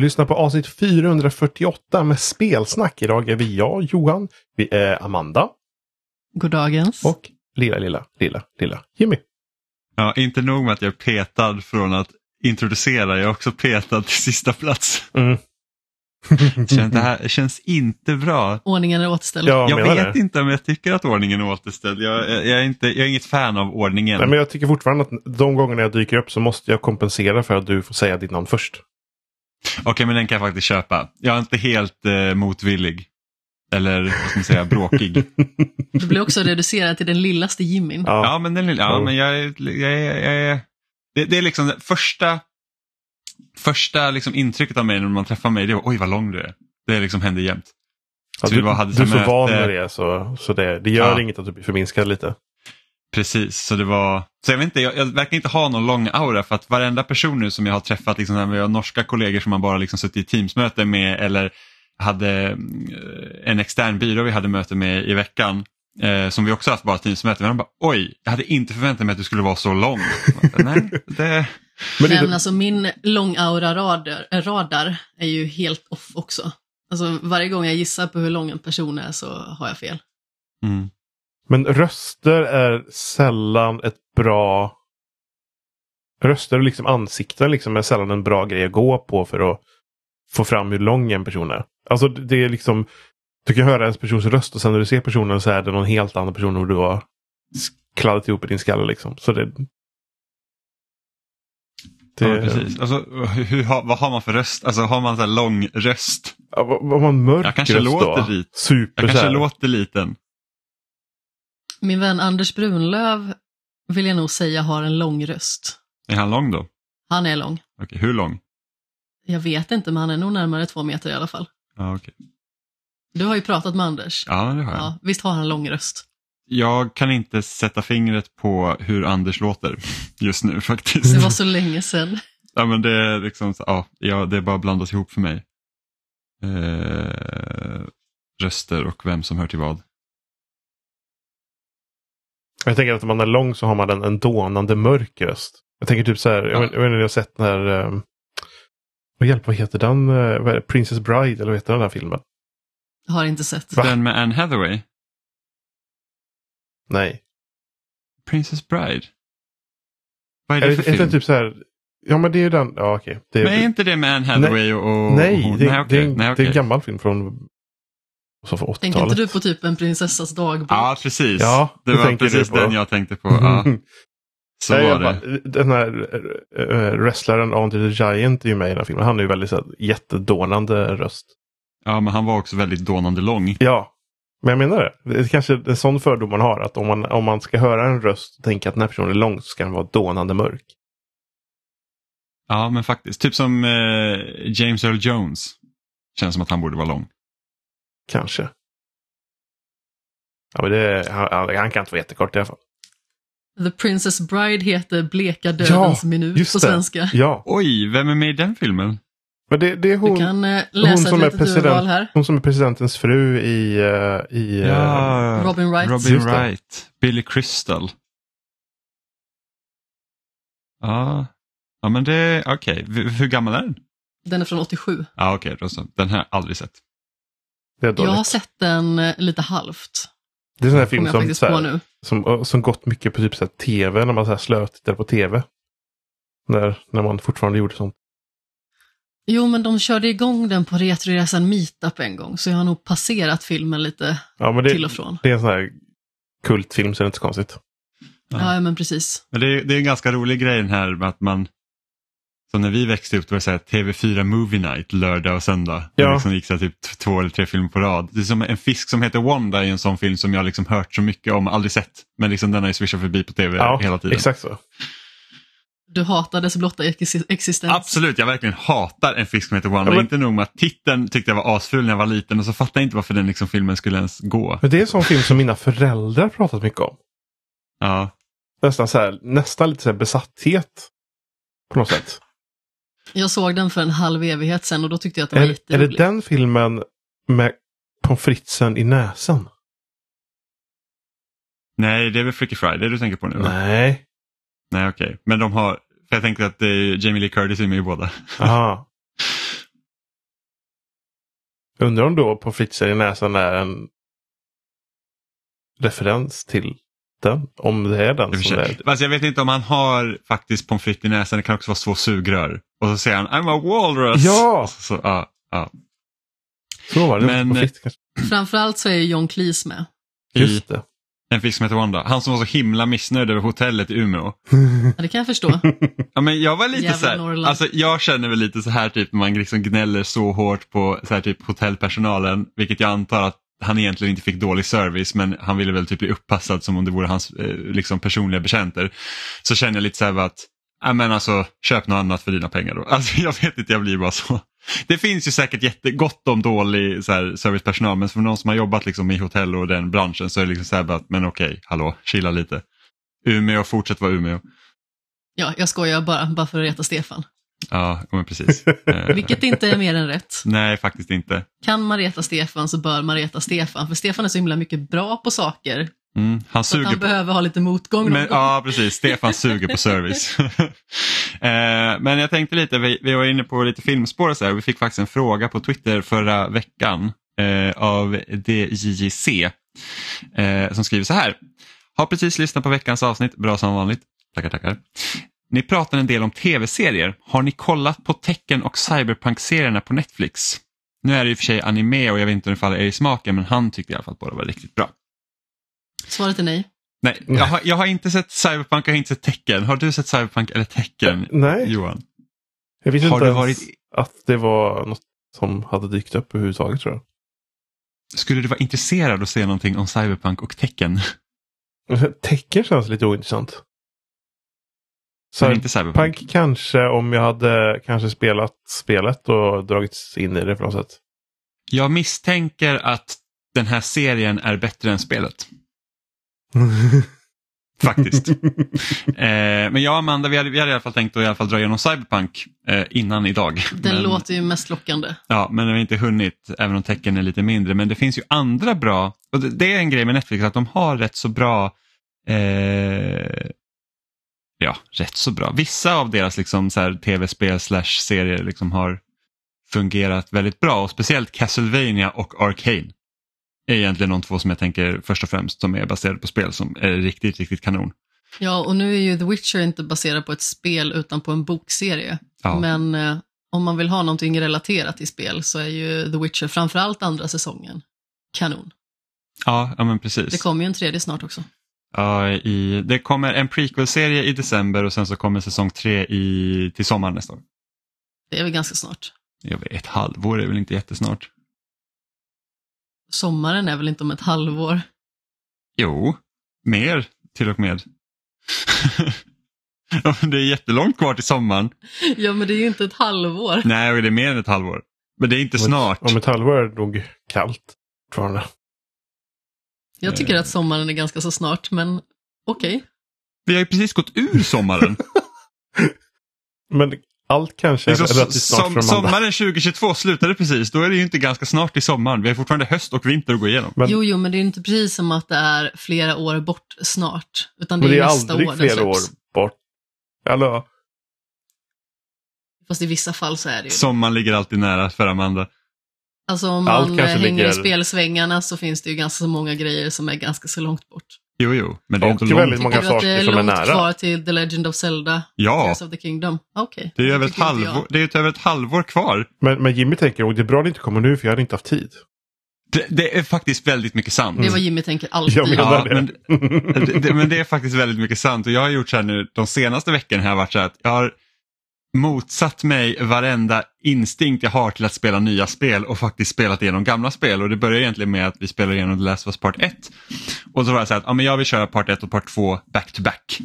Du lyssnar på avsnitt 448 med spelsnack. Idag är vi jag, Johan, vi är Amanda Goddagens. och lilla, lilla, lilla, lilla Jimmy. Ja, inte nog med att jag är petad från att introducera, jag är också petad till sista plats. Mm. Känns, det här känns inte bra. Ordningen är återställd. Ja, jag vet det. inte om jag tycker att ordningen är återställd. Jag, jag, är, inte, jag är inget fan av ordningen. Nej, men jag tycker fortfarande att de gångerna jag dyker upp så måste jag kompensera för att du får säga ditt namn först. Okej, men den kan jag faktiskt köpa. Jag är inte helt eh, motvillig. Eller vad ska man säga, bråkig. Du blir också reducerad till den lillaste Jimin. Ja. Ja, men, den, lilla- ja, men jag, är- jag, är- jag, är- det, det är liksom det första, första liksom intrycket av mig när man träffar mig, det var oj vad lång du är. Det liksom händer jämt. Ja, du, vi bara hade du är så så möte. van med det så, så det, det gör Ja. inget att du blir förminskad lite. Precis, så det var, så jag vet inte, jag, jag verkar inte ha någon lång aura för att varenda person nu som jag har träffat, liksom, när vi har norska kollegor som man bara liksom suttit i teamsmöte med eller hade mm, en extern byrå vi hade möte med i veckan, eh, som vi också haft bara teamsmöte, men de bara oj, jag hade inte förväntat mig att du skulle vara så lång. Jag bara, Nej, det, Men alltså min långaura-radar radar är ju helt off också. Alltså varje gång jag gissar på hur lång en person är så har jag fel. mm. Men röster är sällan ett bra... Röster och liksom ansikten liksom är sällan en bra grej att gå på för att få fram hur lång en person är. Alltså det är liksom... Du kan höra en persons röst och sen när du ser personen så är det någon helt annan person än du har kladdat ihop i din skalle liksom. Så det... det Ja, precis. Alltså, hur, vad har man för röst? Alltså har man så här lång röst? Ja, vad, vad man mörk Jag kanske röst låter då? dit. Super Jag kanske här. låter liten. Min vän Anders Brunlöv vill jag nog säga har en lång röst. Är han lång då? Han är lång. Okej, hur lång? Jag vet inte, men han är nog närmare två meter i alla fall. Ja, okej. Du har ju pratat med Anders. ja det har jag. Ja, visst har han en lång röst? Jag kan inte sätta fingret på hur Anders låter just nu faktiskt. Det var så länge sedan. Ja, men det, är liksom, ja, ja, det är bara blandas ihop för mig. Eh, röster och vem som hör till vad. Jag tänker att om man är lång så har man en, en dånande mörk röst. Jag tänker typ så här, jag, Ja. vet, jag vet inte om ni har sett den här, um, vad hjälp, vad heter den, eh, vad är det? Princess Bride eller vad heter den här filmen? Har inte sett. Va? Den med Anne Hathaway, Nej. Princess Bride. Vad är Är det det, för är det film? typ så här, ja men det är ju den, ja okej. Det, Men är inte det med Anne Hathaway och, och nej, hon? det, nej, det, okej. är, en- nej, det är en gammal film från, så Tänker 80-talet. inte du på typ en prinsessas dagbok? Ja, precis. Ja, det det var tänker precis den jag tänkte på. Ja, så Nej, var det. bara, Den här äh, äh, wrestlaren Andre the Giant är ju med i den här filmen. Han är ju väldigt så här, jättedånande röst. Ja, men han var också väldigt dånande lång. Ja, men jag menar det. Det är kanske en sån fördom man har. Att om man, om man ska höra en röst och tänka att den här personen är lång så ska den vara dånande mörk. Ja, men faktiskt. Typ som eh, James Earl Jones. Känns som att han borde vara lång. Kanske. Ja, men det, han, han- kan inte vara jättekort i alla fall. The Princess Bride heter Bleka dödens minut just på svenska. Ja, Oj, vem är med i den filmen? men det, det är Du hon, kan eh, hon läsa som är president, här. hon som är presidentens fru i... eh, i eh, Robin Wright. Robin. Wright. Billy Crystal. Ja, ja men det, okej. V- Hur gammal är den? Den är från 87. Ja, okej, så. Den har jag aldrig sett. Det är Jag har sett den eh, lite halvt. Det är en sån här film som, så på här, nu. som, som gått mycket på typ så här tv, när man så här slötittade på tv. När, när man fortfarande gjorde sånt. Jo, men de körde igång den på Retroresan Meetup en gång, så jag har nog passerat filmen lite Ja, men det, till och från. det är en sån här kultfilm så det är inte så konstigt. Ja. Ja, men precis. Men det är, det är en ganska rolig grej den här med att man, som när vi växte upp, det var så här TV4 Movie Night lördag och söndag. Ja. Det liksom gick så här typ två eller tre filmer på rad. Det är som en fisk som heter Wanda i en sån film som jag liksom hört så mycket om, aldrig sett. Men liksom den har ju swishat förbi på TV Ja, hela tiden. exakt så. Du hatar dess blotta ex- existens. Absolut, jag verkligen hatar en fisk som heter Wanda. Ja, men- Inte nog med att titeln tyckte jag var asful när jag var liten och så fattade jag inte varför den liksom filmen skulle ens gå. Men det är en sån film som mina föräldrar pratat mycket om. Ja, Nästan, så här, nästan lite så här besatthet. På något sätt. Jag såg den för en halv evighet sen och då tyckte jag att den var Är, är det jätterolig. den filmen med pommes fritesen i näsan? nej det är väl Freaky Friday du tänker på nu? va? Nej. Nej, okej. Men de har, för jag tänkte att Jamie Lee Curtis är med i båda. Aha. Undrar om då på frites i näsan är en referens till den. Om det är den som sig. är. Alltså jag vet inte om han har faktiskt pommes frites i näsan, det kan också vara två sugrör. Och så säger han I'm a walrus. Ja! Så, ja, ja. Så var det. Men- kanske. Framförallt så är ju John Cleese med. Just det. En fisk som heter Wanda. Han som var så himla missnöjd över hotellet i Umeå. Ja, det kan jag förstå. Ja, men jag var lite Jävla så här, Norrland. alltså jag känner väl lite så här typ när man liksom gnäller så hårt på så här typ hotellpersonalen, vilket jag antar att han egentligen inte fick dålig service men han ville väl typ bli uppassad som om det vore hans eh, liksom personliga betjänter. Så känner jag lite så här att, ja men alltså köp något annat för dina pengar då. Alltså jag vet inte, jag blir bara så. Det finns ju säkert jättegott om dålig så här, servicepersonal men för någon som har jobbat liksom i hotell och den branschen så är det liksom så här bara, att, men okej, hallå, chilla lite. Umeå, fortsätt vara Umeå. Ja, jag skojar bara, bara för att reta Stefan. Ja, men precis. Eh, Vilket inte är mer än rätt. Nej, faktiskt inte. Kan man reta Stefan så bör man reta Stefan, för Stefan är så himla mycket bra på saker. Mm, han att suger han på... behöver ha lite motgång någon Men, gång. ja, precis. Stefan suger på service. eh, men jag tänkte lite, vi, vi var inne på lite filmspår och så här. Vi fick faktiskt en fråga på Twitter förra veckan eh, av DJJC eh, som skriver så här. Har precis lyssnat på veckans avsnitt, bra som vanligt. Tackar, tackar. Ni pratar en del om tv-serier. Har ni kollat på Tecken och Cyberpunk-serierna på Netflix? Nu är det i och för sig anime och jag vet inte om det faller er i smaken men han tyckte i alla fall att båda var riktigt bra. Svaret är nej. Nej, jag har, jag har inte sett Cyberpunk, jag har inte sett Tecken. Har du sett Cyberpunk eller Tecken, Nej, Johan? jag visste Har inte ens varit- att det var något som hade dykt upp överhuvudtaget tror Skulle du vara intresserad av att se någonting om Cyberpunk och Tecken? jag. Tecken känns lite ointressant. Så inte Cyberpunk? Punk kanske om jag hade kanske spelat spelet och dragits in i det på något sätt. Jag misstänker att den här serien är bättre än spelet. Faktiskt. eh, men jag och Amanda, vi hade, vi hade i alla fall tänkt att i alla fall dra igenom Cyberpunk eh, innan idag. Den men, låter ju mest lockande. Ja, men vi har inte hunnit, även om tecken är lite mindre. Men det finns ju andra bra, och det, det är en grej med Netflix, att de har rätt så bra eh, Ja, rätt så bra. Vissa av deras liksom, tv-spel slash serier liksom, har fungerat väldigt bra och speciellt Castlevania och Arcane är egentligen de två som jag tänker först och främst som är baserade på spel som är riktigt, riktigt kanon. Ja, och nu är ju The Witcher inte baserad på ett spel utan på en bokserie. Ja. Men eh, om man vill ha någonting relaterat till spel så är ju The Witcher framförallt andra säsongen kanon. Ja, ja men precis. Det kommer ju en tredje snart också. Ja, i, det kommer en prequel-serie i december och sen så kommer säsong tre i, till sommaren nästa år. Det är väl ganska snart. Jag vet, ett halvår är väl inte jättesnart? Sommaren är väl inte om ett halvår. Jo, mer till och med. Ja, det är jättelångt kvar till sommaren. Ja, men det är ju inte ett halvår. Nej, det är mer än ett halvår. Men det är inte Om ett- snart. Om ett halvår är det nog kallt fortfarande. Jag tycker att sommaren är ganska så snart, men okej. Vi har ju precis gått ur sommaren. Men allt kanske är Liksom, relativt snart som, sommaren 2022 slutade precis. Då är det ju inte ganska snart till sommaren. Vi har fortfarande höst och vinter att gå igenom. Men- Jo, jo, men det är inte precis som att det är flera år bort snart. Utan det Men är, det är nästa aldrig år flera år bort. Eller? Fast i vissa fall så är det ju. Sommaren ligger alltid nära för Amanda. Alltså om Allt man kanske eh, hänger ligger- i spelsvängarna så finns det ju ganska så många grejer som är ganska så långt bort. Jo, jo, men det är Och inte väldigt långt. många att det är saker som är långt nära. kvar till The Legend of Zelda, Ja, Tears of the Kingdom? Okej. det är, över ett halvår, det är över ett halvår kvar. Men, men Jimmy tänker nog det är bra att det inte kommer nu för jag hade inte haft tid. Det, det är faktiskt väldigt mycket sant. Det är vad Jimmy tänker alltid. Jag menar Ja, det. men, det, det, men det är faktiskt väldigt mycket sant och jag har gjort så här nu de senaste veckorna har jag varit så här att jag har motsatt mig varenda instinkt jag har till att spela nya spel och faktiskt spelat igenom gamla spel och det börjar egentligen med att vi spelar igenom The Last of Us Part 1 och så var jag så här att ja, men jag vill köra Part 1 och Part 2 back to back.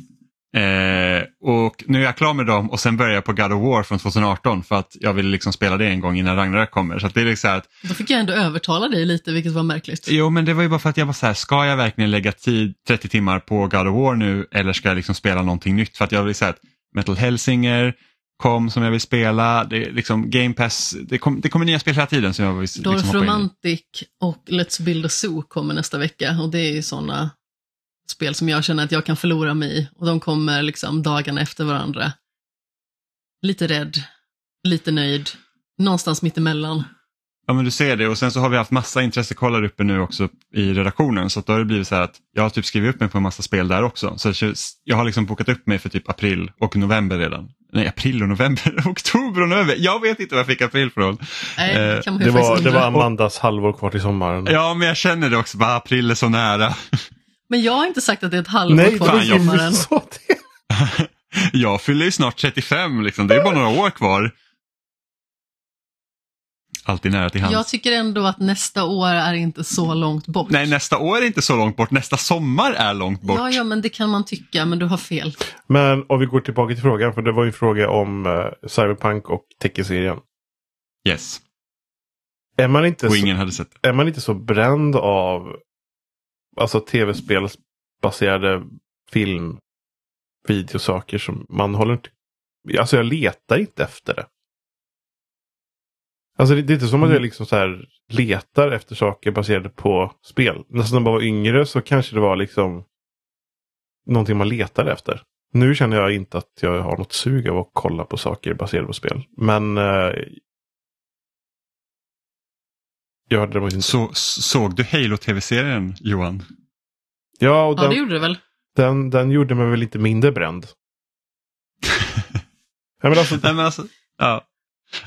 Eh, och nu är jag klar med dem och sen börjar jag på God of War från 2018 för att jag vill liksom spela det en gång innan Ragnarök kommer. Så det är liksom att Då fick jag ändå övertala dig lite, vilket var märkligt. Jo, men det var ju bara för att jag var så här, ska jag verkligen lägga tid 30 timmar på God of War nu eller ska jag liksom spela någonting nytt? För att jag vill säga att Metal Hellsinger kom som jag vill spela, det liksom Game Pass, det, kom, det kommer nya spel hela tiden som jag vill liksom Dorf. Romantic och Let's Build a Zoo kommer nästa vecka och det är ju sådana spel som jag känner att jag kan förlora mig i och de kommer liksom dagarna efter varandra. Lite rädd, lite nöjd, någonstans mittemellan. Ja men du ser det och sen så har vi haft massa intressekollar uppe nu också i redaktionen så då har det blivit så här att jag har typ skrivit upp mig på en massa spel där också. Så jag har liksom bokat upp mig för typ april och november redan. Nej, april och november, oktober och november. Jag vet inte var jag fick april från. Nej, det, kan man ju Det var, det var Amandas halvår kvar till sommaren. Ja men jag känner det också, bara april är så nära. Men jag har inte sagt att det är ett halvår Nej, kvar till jag sommaren. det. Jag fyller ju snart 35 liksom, det är bara några år kvar. Alltid nära till hands. Jag tycker ändå att nästa år är inte så långt bort. Nej, nästa år är inte så långt bort, nästa sommar är långt bort. Ja, ja, men det kan man tycka, men du har fel. Men om vi går tillbaka till frågan, för det var ju en fråga om uh, Cyberpunk och Tekken-serien. Yes, Är man inte och så, ingen hade sett det. är man inte så bränd av alltså tv-spelsbaserade film, videosaker som man håller inte... Alltså jag letar inte efter det. Alltså det, det är inte som att jag liksom så här letar efter saker baserade på spel. Nästan när man var yngre så kanske det var liksom någonting man letade efter. Nu känner jag inte att jag har något sug av att kolla på saker baserade på spel. Men eh, jag hade däremot inte... Så, såg du Halo-tv-serien Johan? Ja, och Ja, den, det gjorde det väl? den, den gjorde mig väl inte mindre bränd. ja, men alltså, Nej men alltså, ja.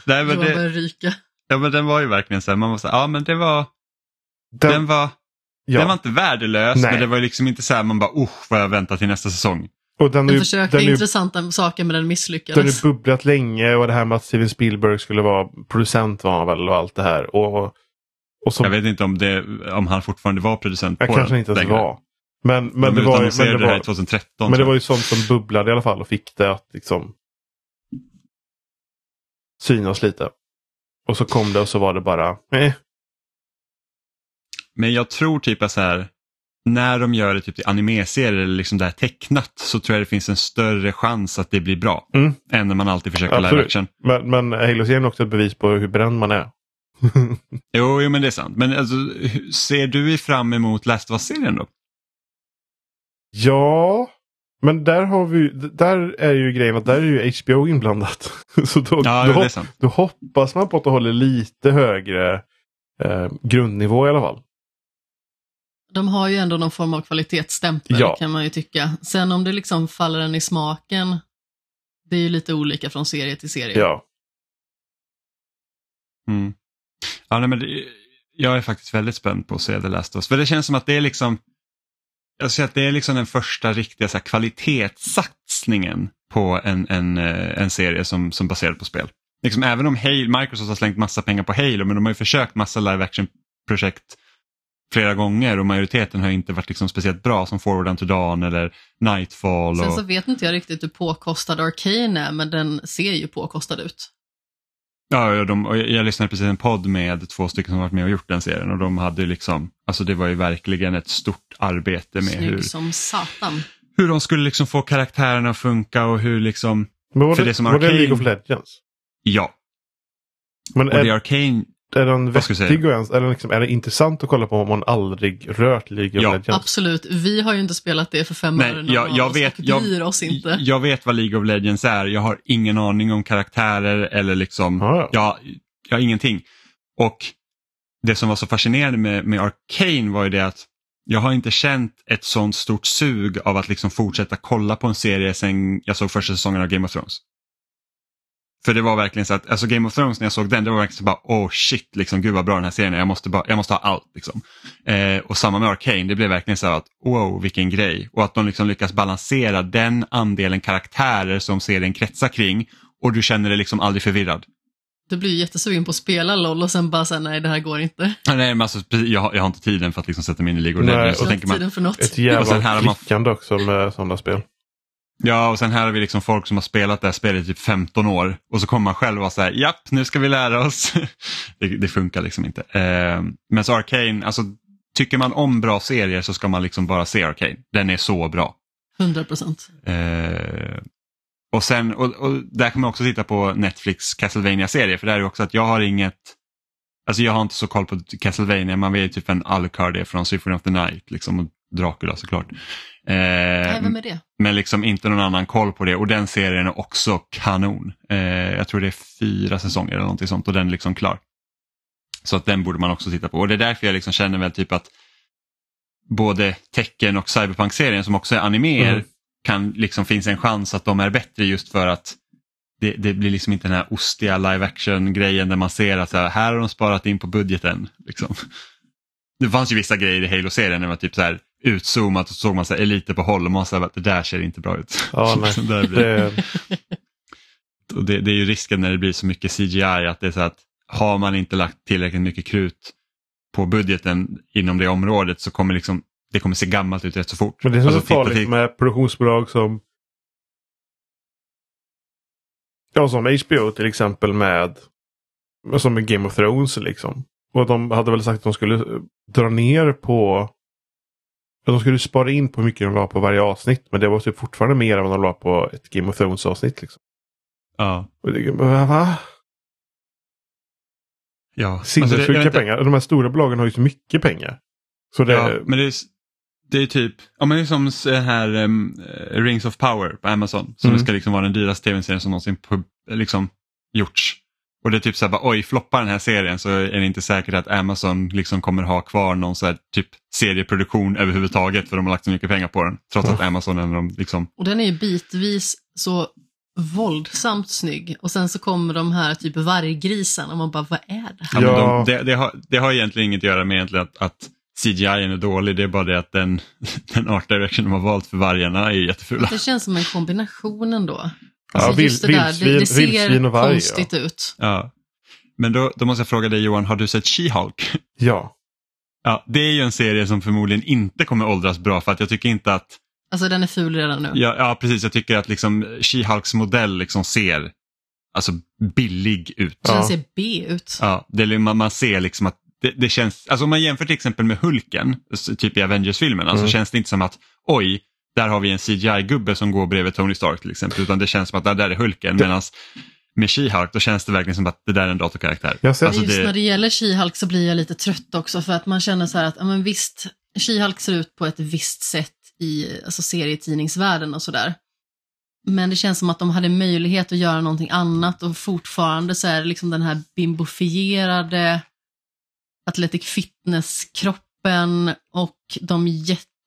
Nej, men Johan det, började ryka. ja men den var ju verkligen så här, man var så här, ja men det var, den, den, var, ja. den var inte värdelös Nej. men det var ju liksom inte så här man bara, usch vad jag väntar till nästa säsong. och den, Den ju- försökte den, är ju- intressanta saker, men den den har misslyckades. bubblat länge och det här med att Steven Spielberg skulle vara producent var han väl och allt det här. Och, och så, Jag vet inte om, det, om han fortfarande var producent jag på kanske den inte ens längre. var. Men, men, De det var, ju- men, det var, 2013. men det var jag. ju sånt som bubblade i alla fall och fick det att liksom synas lite. Och så kom det och så var det bara, eh, Men jag tror typ att så här, när de gör det typ till animeserier eller liksom det här tecknat så tror jag det finns en större chans att det blir bra. Mm. Än när man alltid försöker live Absolut. action. Men, men Halo-serien är också ett bevis på hur bränd man är. Jo, jo men det är sant. Men alltså, ser du fram emot Last of Us-serien då? Ja, men där har vi där är ju grejen att där är ju HBO inblandat. Så då, Ja, då, det är hop- sant. då hoppas man på att det håller lite högre eh, grundnivå i alla fall. De har ju ändå någon form av kvalitetsstämpel Ja. kan man ju tycka. Sen om det liksom faller en i smaken, det är ju lite olika från serie till serie. Ja. Mm. Ja, nej, men det, jag är faktiskt väldigt spänd på att se The Last of Us. För det känns som att det är liksom jag ser att det är liksom den första riktiga så här, kvalitetssatsningen på en, en, eh, en serie som, som baserad på spel. Liksom, även om Halo, Microsoft har slängt massa pengar på Halo men de har ju försökt massa live action-projekt flera gånger och majoriteten har inte varit liksom speciellt bra som Forward Unto Dawn eller Nightfall. Sen Och... så vet inte jag riktigt hur påkostad Arcane är, men den ser ju påkostad ut. Ja, ja, de, och jag, lyssnade precis en podd med två stycken som varit med och gjort den serien och de hade liksom, alltså det var ju verkligen ett stort arbete med hur, som satan. hur de skulle liksom få karaktärerna att funka och hur liksom, Men var För det, det som var det Arcane- League of Legends? ja. Men Och det är, Arcane, är den vettig och ens, eller liksom, är det intressant att kolla på om man aldrig rört League of Ja. Legends? Absolut, vi har ju inte spelat det för fem någon jag- jag vet- jag- bryr oss inte. jag vet vad League of Legends är, jag har ingen aning om karaktärer eller liksom, Ja, ja. jag, jag har ingenting. Och det som var så fascinerande med, med Arcane var ju det att jag har inte känt ett sånt stort sug av att liksom fortsätta kolla på en serie sen jag såg första säsongen av Game of Thrones. För det var verkligen så att, alltså Game of Thrones när jag såg den, det var verkligen så bara, oh shit, liksom, gud vad bra den här serien är, jag måste, bara, jag måste ha allt. Liksom. Eh, och samma med Arcane, det blev verkligen så att, wow vilken grej. Och att de liksom lyckas balansera den andelen karaktärer som serien kretsar kring och du känner dig liksom aldrig förvirrad. Du blir jättesugen på att spela LOL och sen bara säga nej, det här går inte. Ja, Nej, men alltså, jag, har- jag har inte tiden för att liksom sätta mig in i League of Nej, Jag har tänker inte man, tiden för något. Ett Och sen jävla här har man- klickande också med sådana spel. Ja, och sen här har vi liksom folk som har spelat det här spelet i typ 15 år och så kommer man själv och så här, japp, nu ska vi lära oss. det, det funkar liksom inte. Eh, men så Arcane, alltså tycker man om bra serier så ska man liksom bara se Arcane. Den är så bra. 100 procent. Eh, och sen, och, och där kan man också titta på Netflix Castlevania-serie för där är det också att jag har inget, alltså jag har inte så koll på Castlevania, man vet typ en Alucard är från Symphony of the Night liksom och Dracula såklart. Eh, Nej, vem är det? men liksom inte någon annan koll på det och den serien är också kanon. Eh, jag tror det är fyra säsonger eller någonting sånt och den är liksom klar. Så att den borde man också titta på och det är därför jag liksom känner väl typ att både Tecken och Cyberpunk-serien som också är animer Mm. kan liksom finns en chans att de är bättre just för att det, det blir liksom inte den här ostiga live action grejen där man ser att så här, här har de sparat in på budgeten. Liksom. Det fanns ju vissa grejer i Halo-serien typ så här utzoomat och så såg man så här eliter på håll och man sa att det där ser inte bra ut. Ja, nej. Så Det, och det, det är ju risken när det blir så mycket CGI att det är så att har man inte lagt tillräckligt mycket krut på budgeten inom det området så kommer liksom, det kommer se gammalt ut rätt så fort. men det är så Alltså, titta farligt till- med produktionsbolag som Ja, som HBO till exempel med som med Game of Thrones liksom. Och de hade väl sagt att de skulle dra ner på de skulle spara in på hur mycket de la på varje avsnitt. Men det var typ fortfarande mer än vad de la på ett Game of Thrones avsnitt. Liksom. Ja, Och det, va? ja. Alltså, Sinnessjuka inte- pengar. De här stora bolagen har ju så mycket pengar. Så det, Ja, men det är, det är typ, ja men det är som här um, Rings of Power på Amazon som Mm. ska liksom vara den dyraste tv-serien som någonsin liksom gjorts. Och det är typ så här, bara, oj floppar den här serien så är det inte säkert att Amazon liksom kommer ha kvar någon så här typ serieproduktion överhuvudtaget för de har lagt så mycket pengar på den. Trots att Amazon är de liksom, Och den är ju bitvis så våldsamt snygg. Och sen så kommer de här typ varggrisarna och man bara, vad är det här? ja, Ja. de, det, det, har, det har egentligen inget att göra med egentligen att, att CGI är dålig, det är bara det att den, den art direction de har valt för vargarna är jättefula. Det känns som en kombination ändå. Ja, Alltså, vild- just det där, det, det vildsvin- vildsvin ser och varg, konstigt ut. Ja. Men då, då måste jag fråga dig Johan, har du sett She-Hulk? ja. Ja, det är ju en serie som förmodligen inte kommer åldras bra för att jag tycker inte att, Alltså den är ful redan nu. ja, ja precis, jag tycker att liksom She-Hulks modell liksom ser alltså billig ut. Så Ja. Den ser B ut. Ja, det, är- man, man ser liksom att det, det känns, alltså om man jämför till exempel med Hulken, typ i Avengers-filmerna, så Mm. känns det inte som att oj, där har vi en CGI-gubbe som går bredvid Tony Stark till exempel, utan det känns som att där, där är Hulken. Medan med She-Hulk då känns det verkligen som att det där är en datorkaraktär. Sett, Alltså, Just det- när det gäller She-Hulk så blir jag lite trött också för att man känner så här att, ja men visst, She-Hulk ser ut på ett visst sätt i alltså, serietidningsvärlden och sådär. Men det känns som att de hade möjlighet att göra någonting annat och fortfarande så är det liksom den här bimbofierade Athletic Fitness-kroppen och de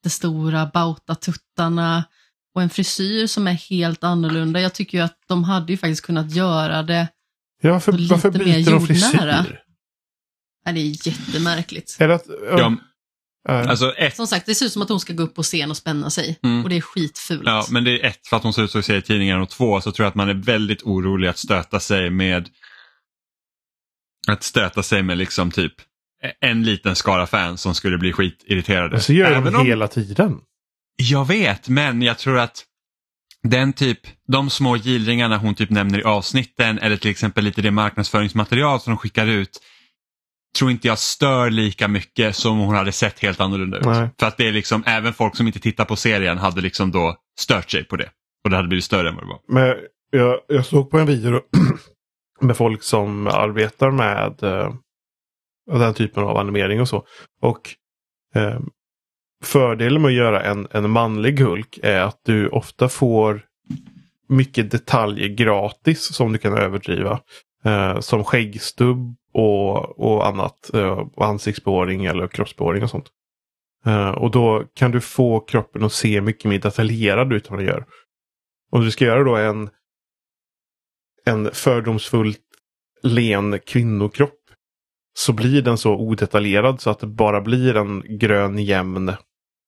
jättestora bautatuttarna och en frisyr som är helt annorlunda. Jag tycker ju att de hade ju faktiskt kunnat göra det ja, varför, lite varför mer byter de frisyr? Nej, det är jättemärkligt. Är det att, Ja, ja, alltså ett, Som sagt, det ser ut som att hon ska gå upp på scen och spänna sig. Mm. Och det är skitfult. Ja, men det är ett för att hon ser ut så i serietidningen och två så tror jag att man är väldigt orolig att stöta sig med att stöta sig med liksom typ en liten skara fans som skulle bli skitirriterade. men så gör Även de om- hela tiden. Jag vet, men jag tror att den typ, de små gillringarna hon typ nämner i avsnitten eller till exempel lite det marknadsföringsmaterial som de skickar ut tror inte jag stör lika mycket som hon hade sett helt annorlunda ut. Nej. För att det är liksom, även folk som inte tittar på serien hade liksom då stört sig på det. Och det hade blivit större än vad det var. Men jag, jag såg på en video med folk som arbetar med och den typen av animering och så. Och eh, fördelen med att göra en, en manlig Hulk är att du ofta får mycket detaljer gratis som du kan överdriva. Eh, som skäggstubb och, och annat. Eh, ansiktsbehåring eller kroppsbehåring och sånt. Eh, och då kan du få kroppen att se mycket mer detaljerad ut än vad den gör. Om du ska göra då en, en fördomsfullt len kvinnokropp så blir den så odetaljerad så att det bara blir en grön jämn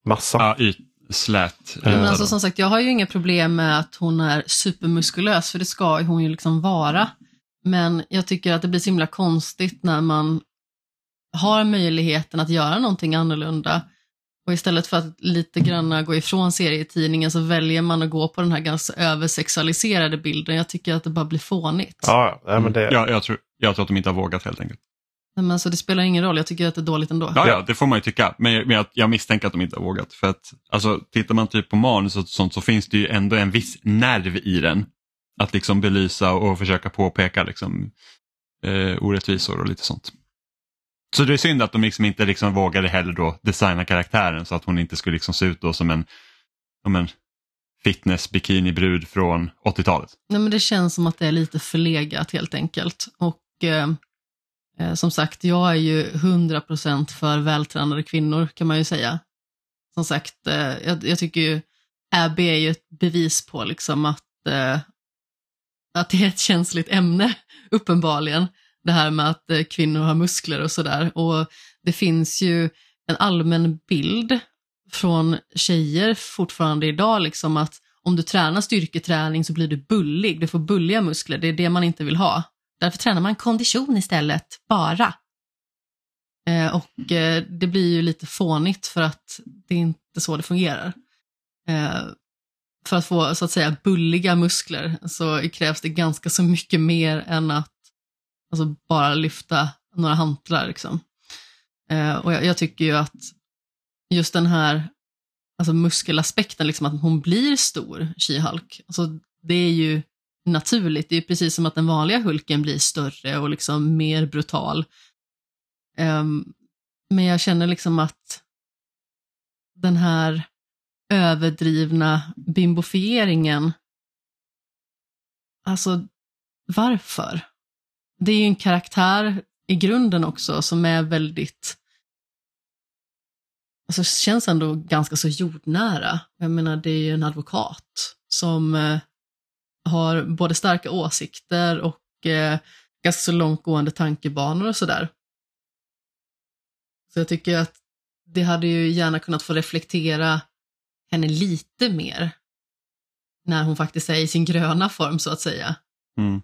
massa. Ja, yt, slät. Men yta alltså som sagt, jag har ju inga problem med att hon är supermuskulös, för det ska hon ju liksom vara. Men jag tycker att det blir så himla konstigt när man har möjligheten att göra någonting annorlunda. Och istället för att lite grann gå ifrån serietidningen så väljer man att gå på den här ganska översexualiserade bilden. Jag tycker att det bara blir fånigt. Ja, men det, ja, jag, tror, jag tror att de inte har vågat helt enkelt. Men så det spelar ingen roll, jag tycker att det är dåligt ändå. Ja, ja, det får man ju tycka. Men, jag- men jag, jag misstänker att de inte har vågat. För att alltså, tittar man typ på manus och sånt så finns det ju ändå en viss nerv i den. Att liksom belysa och försöka påpeka liksom, eh, orättvisor och lite sånt. Så det är synd att de liksom inte liksom vågade heller då designa karaktären så att hon inte skulle liksom se ut då som en, som en fitness bikinibrud från 80-talet. Nej, men det känns som att det är lite förlegat helt enkelt. Och Eh, Eh, som sagt, jag är ju 100% för vältränade kvinnor kan man ju säga. Som sagt, eh, jag, jag, tycker ju Abby är ju ett bevis på liksom att, eh, att det är ett känsligt ämne, uppenbarligen. Det här med att kvinnor har muskler och sådär. Och det finns ju en allmän bild från tjejer fortfarande idag, liksom att om du tränar styrketräning så blir du bullig, du får bulliga muskler, det är det man inte vill ha. Därför tränar man kondition istället, bara. Eh, och eh, det blir ju lite fånigt för att det är inte så det fungerar. Eh, för att få så att säga bulliga muskler så krävs det ganska så mycket mer än att alltså, bara lyfta några hantlar. Liksom. Eh, och jag, jag, tycker ju att just den här alltså muskelaspekten, liksom att hon blir stor, She-Hulk, alltså, det är ju naturligt. Det är precis som att den vanliga Hulken blir större och liksom mer brutal. Um, men jag känner liksom att den här överdrivna bimbofieringen, alltså varför? Det är ju en karaktär i grunden också som är väldigt, alltså känns ändå ganska så jordnära. Jag menar det är ju en advokat som eh, har både starka åsikter och eh, ganska så långtgående tankebanor och sådär. Så jag tycker att det hade ju gärna kunnat få reflektera henne lite mer när hon faktiskt är i sin gröna form så att säga. Mm.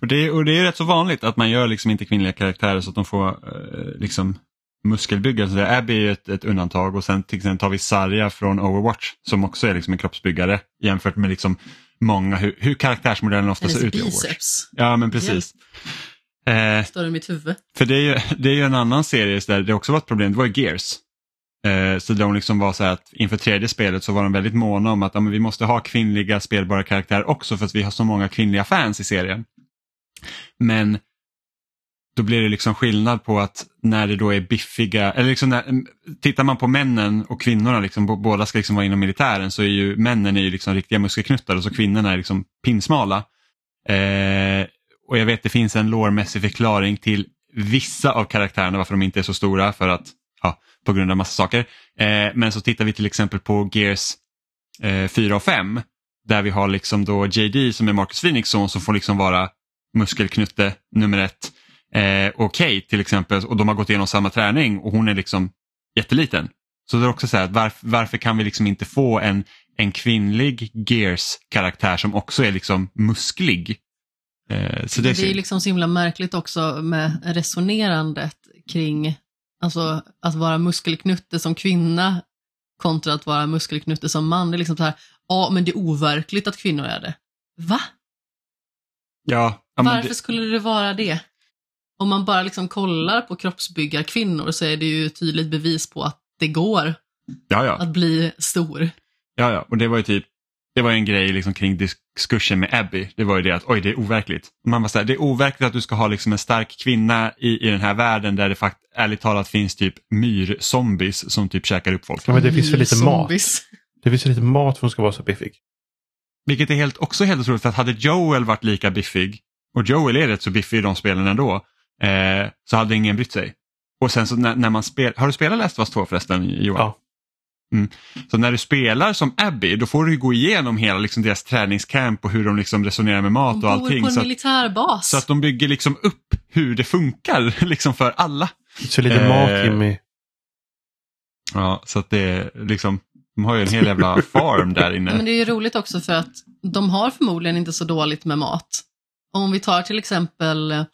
Och, det, och det är rätt så vanligt att man gör liksom inte kvinnliga karaktärer så att de får eh, liksom muskelbyggare. Så Abby är ett, ett undantag och sen till exempel tar vi Sarja från Overwatch som också är liksom en kroppsbyggare jämfört med liksom många hur, hur karaktärsmodellen ofta ser ut i Overwatch. Ja men precis. Eh, Större än mitt huvud. För det är, ju, det är ju en annan serie där det också var ett problem, det var ju Gears. Eh, så de liksom var så här att inför tredje spelet så var de väldigt måna om att ja, vi måste ha kvinnliga spelbara karaktärer också för att vi har så många kvinnliga fans i serien. Men då blir det liksom skillnad på att när det då är biffiga, eller liksom när, tittar man på männen och kvinnorna, liksom, båda ska liksom vara inom militären, så är ju männen är ju liksom riktiga muskelknuttar och så kvinnorna är liksom pinsmala. Eh, och jag vet det finns en lårmässig förklaring till vissa av karaktärerna varför de inte är så stora för att, ja, på grund av massa saker. Eh, men så tittar vi till exempel på Gears eh, 4 och 5 där vi har liksom då JD som är Marcus Phoenix son som får liksom vara muskelknutte nummer ett eh, och Kate till exempel och de har gått igenom samma träning och hon är liksom jätteliten. Så det är också så här, varför, varför kan vi liksom inte få en, en kvinnlig Gears-karaktär som också är liksom musklig? Eh, så det, är, det är liksom så himla märkligt också med resonerandet kring alltså, att vara muskelknutte som kvinna kontra att vara muskelknutte som man. Det är liksom så här, ja men det är overkligt att kvinnor är det. Va? Ja. Varför det... skulle det vara det? Om man bara liksom kollar på kroppsbyggarkvinnor så är det ju tydligt bevis på att det går ja, ja. att bli stor. Ja, ja, och det var ju typ det var en grej liksom kring diskursen med Abby. Det var ju det att oj, det är overkligt. Man var så här, det är overkligt att du ska ha liksom en stark kvinna i, i den här världen där det fakt ärligt talat finns typ myrzombies som typ käkar upp folk. Ja, men det finns för lite mat. Det finns för lite mat för att hon ska vara så biffig. Vilket är helt, också helt otroligt för att hade Joel varit lika biffig och Joel är rätt så biffig i de spelen ändå eh, så hade ingen brytt sig. Och sen så när, när man spelar, har du spelat Last of Us 2 förresten Johan? Ja. Mm. Så när du spelar som Abby då får du gå igenom hela liksom, deras träningscamp och hur de liksom resonerar med mat och allting. De bor på en så militärbas. Att, så att de bygger liksom upp hur det funkar liksom för alla. Så lite eh, mat Jimmy. Ja, så att det liksom, de har ju en hel jävla farm där inne. Men det är ju roligt också för att de har förmodligen inte så dåligt med mat. Om vi tar till exempel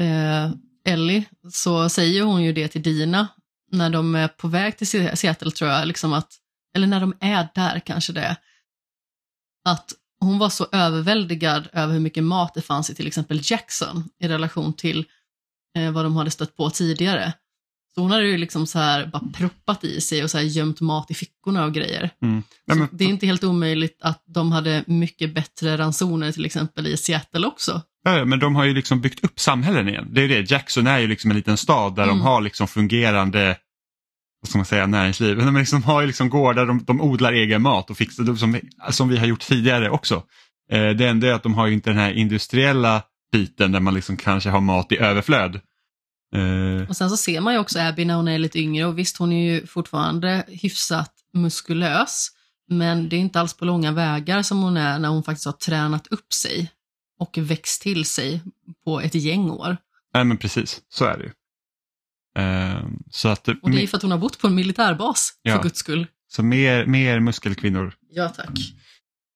eh, Ellie så säger hon ju det till Dina när de är på väg till Seattle tror jag, liksom att, eller när de är där kanske det är, att hon var så överväldigad över hur mycket mat det fanns i till exempel Jackson i relation till eh, vad de hade stött på tidigare. Så hon hade ju liksom så här bara proppat i sig och så här gömt mat i fickorna och grejer. Mm. Men, det är inte helt omöjligt att de hade mycket bättre ransoner till exempel i Seattle också. Ja, men de har ju liksom byggt upp samhällen igen. Det är det, Jackson är ju liksom en liten stad där mm. de har liksom fungerande vad ska man säga, näringsliv. De liksom har ju liksom gårdar, de, de odlar egen mat och fixar, som, som vi har gjort tidigare också. Eh, det enda är att de har ju inte den här industriella biten där man liksom kanske har mat i överflöd. Eh, Och sen så ser man ju också Abby när hon är lite yngre och visst hon är ju fortfarande hyfsat muskulös men det är inte alls på långa vägar som hon är när hon faktiskt har tränat upp sig och växt till sig på ett gäng år. nej men precis, så är det ju. Eh, så att Och det är för att hon har bott på en militärbas, Ja. för guds skull. så mer, mer muskelkvinnor Ja tack.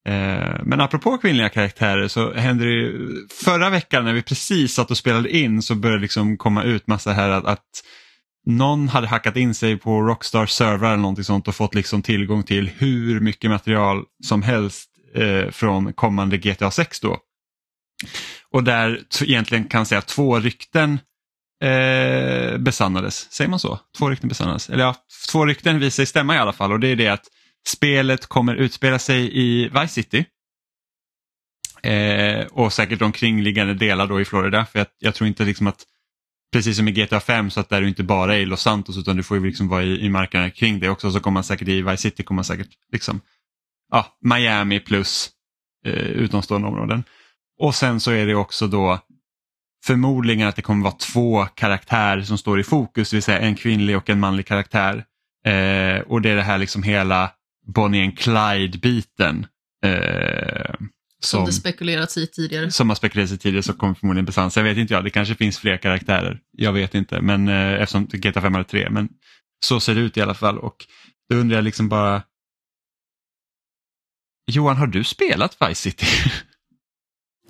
Eh, Men apropå kvinnliga karaktärer så hände det ju, förra veckan när vi precis satt och spelade in så började det liksom komma ut massa här att, att någon hade hackat in sig på Rockstar server eller någonting sånt och fått liksom tillgång till hur mycket material som helst eh, från kommande GTA 6 då. Och där egentligen kan säga två rykten eh, besannades. Säger man så? Två rykten besannades. Eller ja, två rykten visar sig stämma i alla fall och det är det att spelet kommer utspela sig i Vice City. Eh, och säkert de kringliggande delar då i Florida. För jag, jag tror inte liksom att, precis som i GTA 5 så att där du inte bara är i Los Santos utan du får ju liksom vara i, i markerna kring det också. Så kommer man säkert i Vice City kommer man säkert liksom, ja, Miami plus eh, utomstående områden. Och sen så är det också då förmodligen att det kommer vara två karaktärer som står i fokus, det vill säga en kvinnlig och en manlig karaktär. Eh, och det är det här liksom hela Bonnie and Clyde-biten. Eh, Som, som, det spekulerats i tidigare. som har spekulerats i tidigare så kommer förmodligen besannas. Jag vet inte jag, det kanske finns fler karaktärer. Jag vet inte, men eh, eftersom GTA 5 hade tre. Men så ser det ut i alla fall. Och då undrar jag liksom bara Johan, har du spelat Vice City?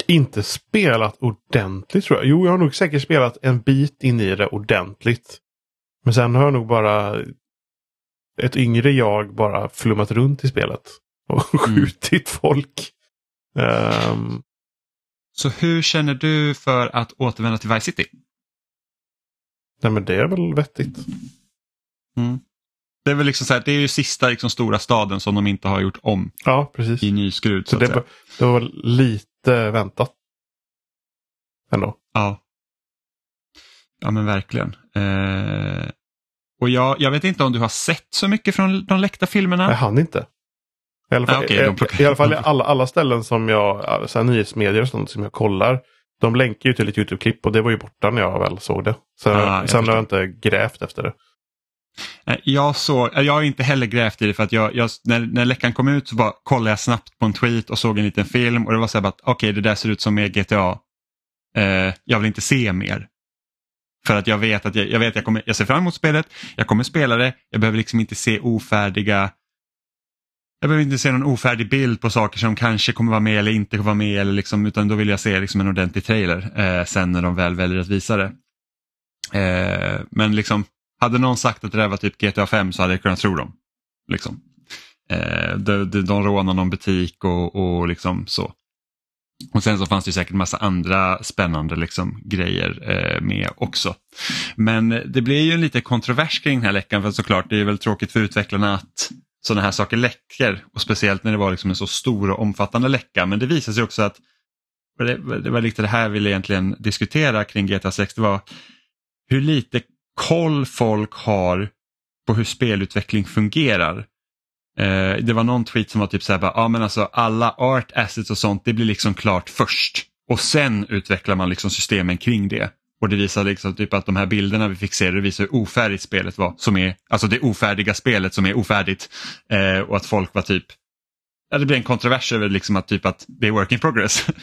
Inte spelat ordentligt tror jag. Jo, jag har nog säkert spelat en bit in i det ordentligt. Men sen har jag nog bara ett yngre jag bara flummat runt i spelet. Och skjutit folk. Ehm, så hur känner du för att återvända till Vice City? nej men det är väl vettigt. Det är väl liksom så här, det är ju sista liksom stora staden som de inte har gjort om Ja, precis. i ny skrud. Så Så det, var- det var lite väntat. Ändå. Ja. Ja men verkligen. Eh, och jag, jag vet inte om du har sett så mycket från de läckta filmerna? Jag hann inte. I alla fall, Ah, de plockar- i alla, fall alla, alla ställen som jag, så här, nyhetsmedier och sånt som jag kollar. De länkar ju till ett YouTube-klipp och det var ju borta när jag väl såg det. Så, Ah, sen har jag inte grävt efter det. Eh, jag, såg, eh, jag har inte heller grävt i det för att jag, jag, när, när läckan kom ut så bara kollade jag snabbt på en tweet och såg en liten film och det var så här bara att okej det där ser ut som mer GTA. Eh, jag vill inte se mer. För att jag vet att jag, jag, vet jag, kommer, jag ser fram emot spelet, jag kommer spela det, jag behöver liksom inte se ofärdiga jag behöver inte se någon ofärdig bild på saker som kanske kommer vara med eller inte kommer vara med eller liksom, utan då vill jag se liksom en ordentlig trailer eh, sen när de väl väljer att visa det. Eh, men liksom, hade någon sagt att det där var typ GTA 5 så hade jag kunnat tro dem. Liksom. Eh, de, de, de rånar någon butik och, och liksom så. Och sen så fanns det säkert massa andra spännande liksom, grejer eh, med också. Men det blir ju en lite kontrovers kring den här läckan för såklart det är väl tråkigt för utvecklarna att sådana här saker läcker och speciellt när det var liksom en så stor och omfattande läcka. Men det visar sig också att det, det var lite det här jag ville egentligen diskutera kring GTA 6. Det var hur lite koll folk har på hur spelutveckling fungerar. Eh, det var någon tweet som var typ så här, bara, ja men alltså alla art assets och sånt det blir liksom klart först och sen utvecklar man liksom systemen kring det. Och det visar liksom typ att de här bilderna vi fick se, det visar hur ofärdigt spelet var, som är, alltså det ofärdiga spelet som är ofärdigt. Eh, och att folk var typ, ja det blir en kontrovers över liksom att typ att det är work in progress.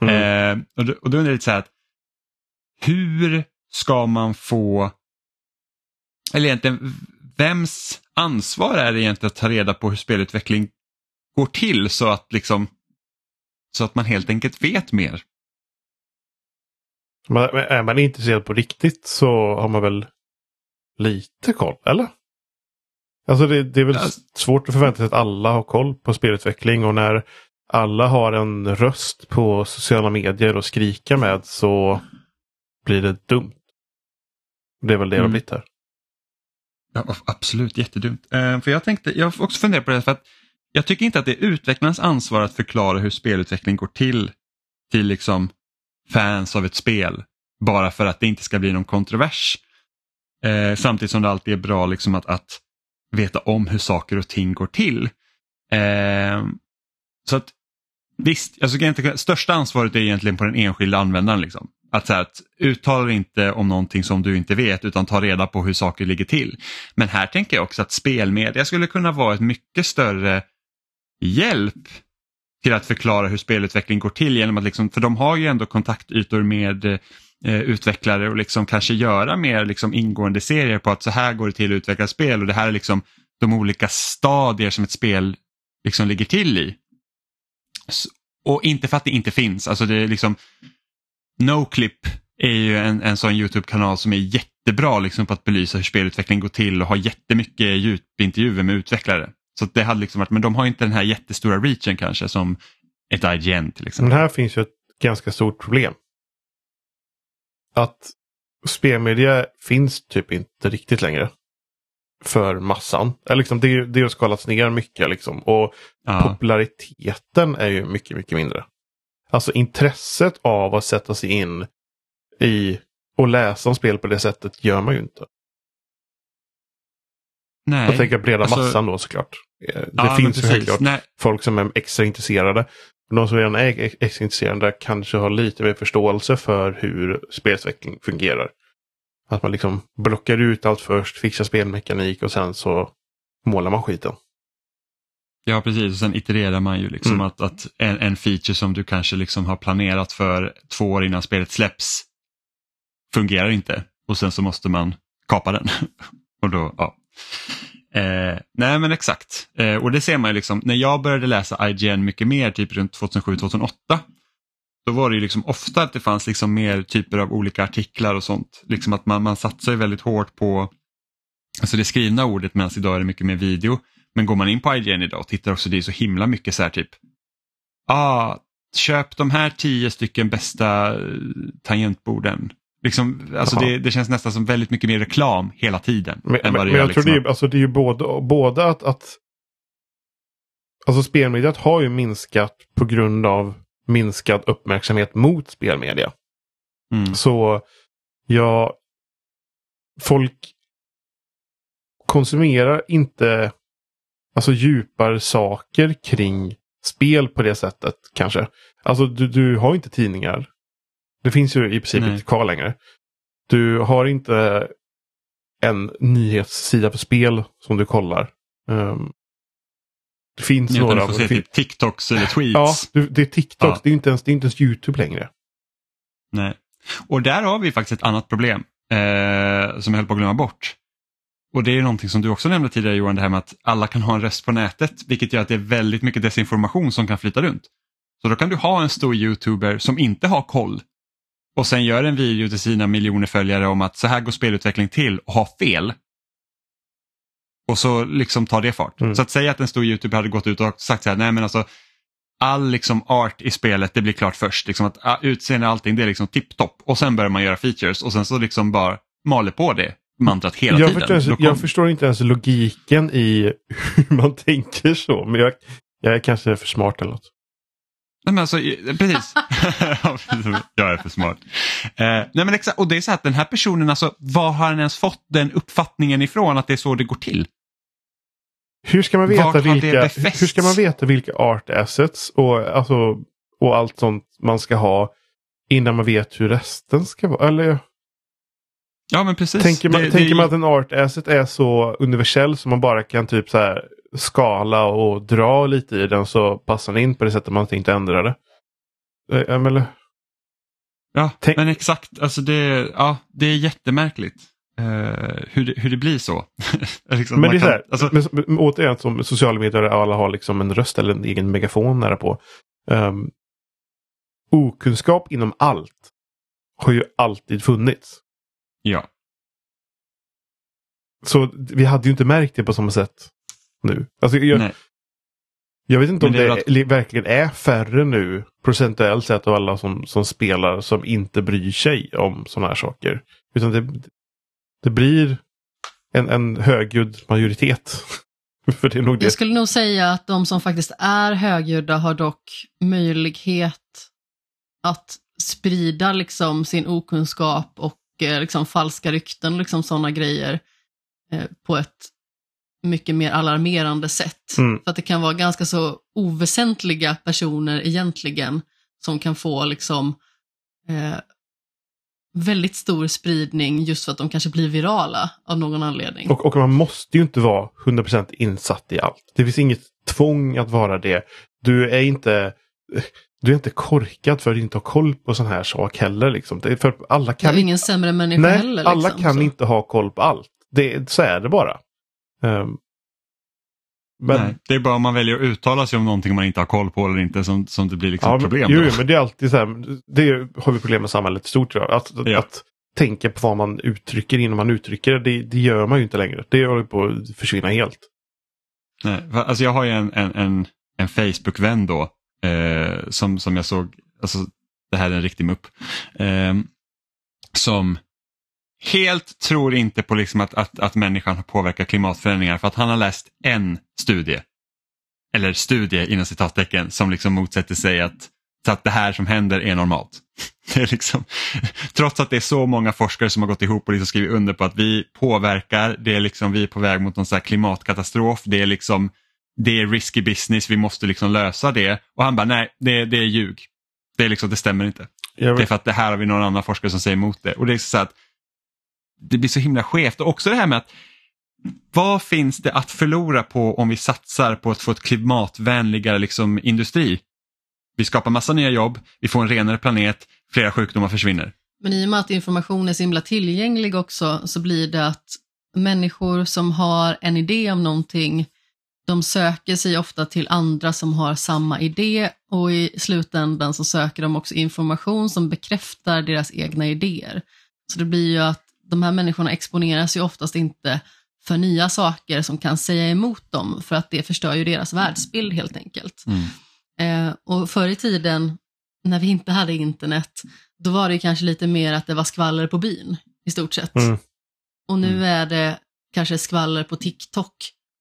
Mm. eh, och, då, och då undrar jag lite så här, att, hur ska man få, eller egentligen vems ansvar är det egentligen att ta reda på hur spelutveckling går till så att liksom så att man helt enkelt vet mer. Men är man intresserad på riktigt så har man väl lite koll, eller? Alltså det, det är väl Ja. svårt att förvänta sig att alla har koll på spelutveckling och när alla har en röst på sociala medier och skrika med så blir det dumt. Det är väl det det har Mm. blivit här. Ja, absolut, jättedumt. Eh, för jag tänkte, jag har också funderat på det för att jag tycker inte att det är utvecklarens ansvar att förklara hur spelutveckling går till till liksom fans av ett spel. Bara för att det inte ska bli någon kontrovers. Eh, samtidigt som det alltid är bra liksom att, att veta om hur saker och ting går till. Eh, så att visst, alltså, största ansvaret är egentligen på den enskilda användaren. Liksom. Att, så här, att uttala dig inte om någonting som du inte vet utan ta reda på hur saker ligger till. Men här tänker jag också att spelmedia skulle kunna vara ett mycket större hjälp till att förklara hur spelutveckling går till genom att liksom, för de har ju ändå kontaktytor med eh, utvecklare och liksom kanske göra mer liksom ingående serier på att så här går det till att utveckla spel och det här är liksom de olika stadier som ett spel liksom ligger till i. Så, Och inte för att det inte finns, alltså det är liksom Noclip är ju en, en sån YouTube-kanal som är jättebra liksom på att belysa hur spelutveckling går till och har jättemycket djupintervjuer med utvecklare. Så det hade liksom varit, men de har inte den här jättestora reachen kanske som ett IGN till Men exempel. här finns ju ett ganska stort problem. Att spelmedia finns typ inte riktigt längre. För massan. Eller liksom det, det har skalats ner mycket liksom. Och Ja, populariteten är ju mycket, mycket mindre. Alltså intresset av att sätta sig in i och läsa om spel på det sättet gör man ju inte. nej. Jag tänker breda Alltså- massan då såklart. Eh, Det Ja, finns ju självklart Nej, folk som är extra intresserade. De som redan är ex- extra intresserade kanske har lite mer förståelse för hur spelutveckling fungerar. Att man liksom blockar ut allt först, fixar spelmekanik och sen så målar man skiten. Ja precis, och sen itererar man ju liksom Mm. att, att en, en feature som du kanske liksom har planerat för två år innan spelet släpps fungerar inte och sen så måste man kapa den. och då, ja. Eh, nej men exakt, eh, och det ser man ju liksom, när jag började läsa IGN mycket mer, typ runt 2007-2008, då var det ju liksom ofta att det fanns liksom mer typer av olika artiklar och sånt. Liksom att man, man satsar ju väldigt hårt på alltså det skrivna ordet medan idag är det mycket mer video. Men går man in på IGN idag och tittar också, det är så himla mycket så här typ, ah, köp de här tio stycken bästa eh, tangentborden. Liksom, alltså det, det känns nästan som väldigt mycket mer reklam hela tiden. Men, än men, vad men gör jag tror det liksom är, alltså det är ju både, både att, att Alltså spelmediet har ju minskat på grund av minskad uppmärksamhet mot spelmedia. Mm. Så ja, folk konsumerar inte alltså djupare saker kring spel på det sättet kanske. Alltså du, du har inte tidningar. Det finns ju i princip Nej. inte kvar längre. Du har inte en nyhetssida för spel som du kollar. Ehm, det finns några. du får se typ TikToks eller tweets. ja, det är TikTok. Ja. Det, är inte ens, det är inte ens YouTube längre. Nej. Och där har vi faktiskt ett annat problem eh, som jag höll på att glömma bort. Och det är någonting som du också nämnde tidigare Johan, det här med att alla kan ha en röst på nätet, vilket gör att det är väldigt mycket desinformation som kan flytta runt. Så då kan du ha en stor youtuber som inte har koll och sen gör en video till sina miljoner följare om att så här går spelutveckling till och har fel. Och så liksom tar det fart. Mm. Så att säga att en stor youtuber hade gått ut och sagt så här, nej men alltså all liksom art i spelet det blir klart först. Liksom att utseende och allting det är liksom tipptopp och sen börjar man göra features och sen så liksom bara maler på det mantrat hela jag, tiden. förstår, kom- jag förstår inte ens logiken i hur man tänker så. Men jag, jag är kanske för smart eller något. Nej, men alltså, precis. Ja, precis. jag är för smart. Eh, nej, men exakt, och det är så att den här personen, alltså, var har han ens fått den uppfattningen ifrån att det är så det går till? Hur ska man veta vilka, hur ska man veta vilka art assets och, alltså, och allt sånt man ska ha innan man vet hur resten ska vara? Eller Ja men precis. tänker man, Det- tänker det- man att en art asset är så universell som man bara kan typ så här skala och dra lite i den så passar den in på det sättet man tänkte ändra det? Eh, Eller, Ja, Tänk- men exakt. Alltså det, ja, det är jättemärkligt eh, hur, det, hur det blir så. liksom, men det är kan- här, alltså, men, men, återigen som sociala medier alla har liksom en röst eller en egen megafon nära på. Um, okunskap inom allt har ju alltid funnits. Ja. Så vi hade ju inte märkt det på samma sätt nu. Alltså, jag, Nej. jag vet inte om Men det det, är väl att- li- verkligen är färre nu procentuellt sett av alla som, som spelar som inte bryr sig om sådana här saker. Utan det, det blir en, en högljudd majoritet. För det är nog det. Jag skulle nog säga att de som faktiskt är högljudda har dock möjlighet att sprida liksom sin okunskap och liksom falska rykten, liksom sådana grejer eh, på ett mycket mer alarmerande sätt. Mm. För att det kan vara ganska så oväsentliga personer egentligen som kan få liksom eh, väldigt stor spridning just för att de kanske blir virala av någon anledning. Och, och man måste ju inte vara 100% insatt i allt. Det finns inget tvång att vara det. Du är inte du är inte korkad för att inte ha koll på sån här sak heller. Liksom. Det är för alla kan det är ingen sämre människa nej, heller. Liksom, alla kan så. inte ha koll på allt. Det, så är det bara. Um, men, nej, det är bara om man väljer att uttala sig om någonting man inte har koll på eller inte som, som det blir liksom ja, problem. Jo, men det är alltid så här, det har vi problem med samhället i stort. Att, ja. att tänka på vad man uttrycker innan man uttrycker det, det, det gör man ju inte längre. Det håller på att försvinna helt. Nej, alltså jag har ju en, en, en, en Facebook-vän då eh, som, som jag såg, alltså det här är en riktig mupp, eh, som helt tror inte på liksom att, att, att människan påverkar klimatförändringar för att han har läst en studie, eller studie inom citattecken, som liksom motsätter sig att, att det här som händer är normalt. Det är liksom, trots att det är så många forskare som har gått ihop och liksom skrivit under på att vi påverkar, det är liksom, vi är på väg mot någon så klimatkatastrof, det är liksom det är risky business, vi måste liksom lösa det. Och han bara, nej, det, det är ljug. Det, är liksom, det stämmer inte. Det är för att det här har vi någon annan forskare som säger emot det. Och det är så att det blir så himla skevt. Och också det här med att vad finns det att förlora på om vi satsar på att få ett klimatvänligare liksom, industri? Vi skapar massa nya jobb, vi får en renare planet, flera sjukdomar försvinner. Men i och med att information är så himla tillgänglig också så blir det att människor som har en idé om någonting de söker sig ofta till andra som har samma idé och i slutändan så söker de också information som bekräftar deras egna idéer. Så det blir ju att de här människorna exponeras ju oftast inte för nya saker som kan säga emot dem för att det förstör ju deras världsbild helt enkelt. Mm. Eh, och förr i tiden när vi inte hade internet då var det kanske lite mer att det var skvaller på byn i stort sett. Mm. Och nu Mm. är det kanske skvaller på TikTok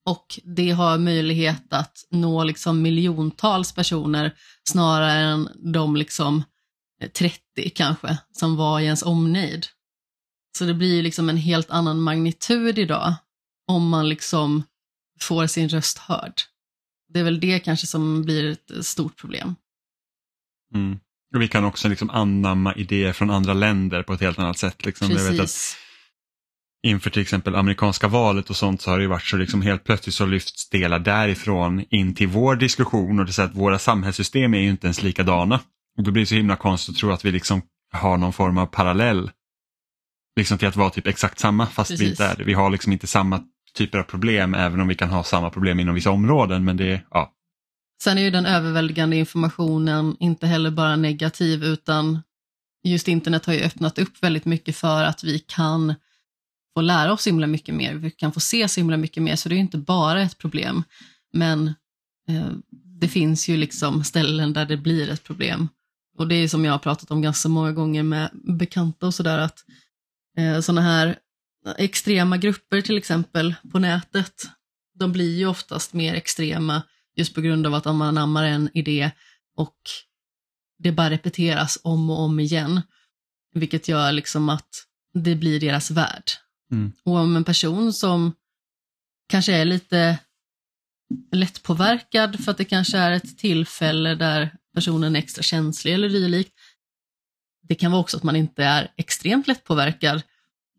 och det har möjlighet att nå liksom miljontals personer snarare än de liksom 30 kanske som var i ens omnejd. Så det blir liksom en helt annan magnitud idag om man liksom får sin röst hörd. Det är väl det kanske som blir ett stort problem. Mm. Och vi kan också liksom anamma idéer från andra länder på ett helt annat sätt. Liksom. Jag vet att Precis. Inför till exempel amerikanska valet och sånt så har det ju varit så liksom helt plötsligt så lyfts delar därifrån in till vår diskussion och det är så att våra samhällssystem är ju inte ens likadana. Och då blir det så himla konstigt att tro att vi liksom har någon form av parallell liksom till att vara typ exakt samma fast vi Precis. inte är det. Vi har liksom inte samma typer av problem även om vi kan ha samma problem inom vissa områden men det, ja. Sen är ju den överväldigande informationen inte heller bara negativ utan just internet har ju öppnat upp väldigt mycket för att vi kan få lära oss så himla mycket mer, vi kan få se så himla mycket mer så det är inte bara ett problem. Men eh, det finns ju liksom ställen där det blir ett problem. Och det är som jag har pratat om ganska många gånger med bekanta och sådär att eh, sådana här extrema grupper till exempel på nätet, de blir ju oftast mer extrema just på grund av att man anammar en idé och det bara repeteras om och om igen. Vilket gör liksom att det blir deras värld. Mm. Och om en person som kanske är lite lättpåverkad för att det kanske är ett tillfälle där personen är extra känslig eller dylikt. Det kan vara också att man inte är extremt lättpåverkad.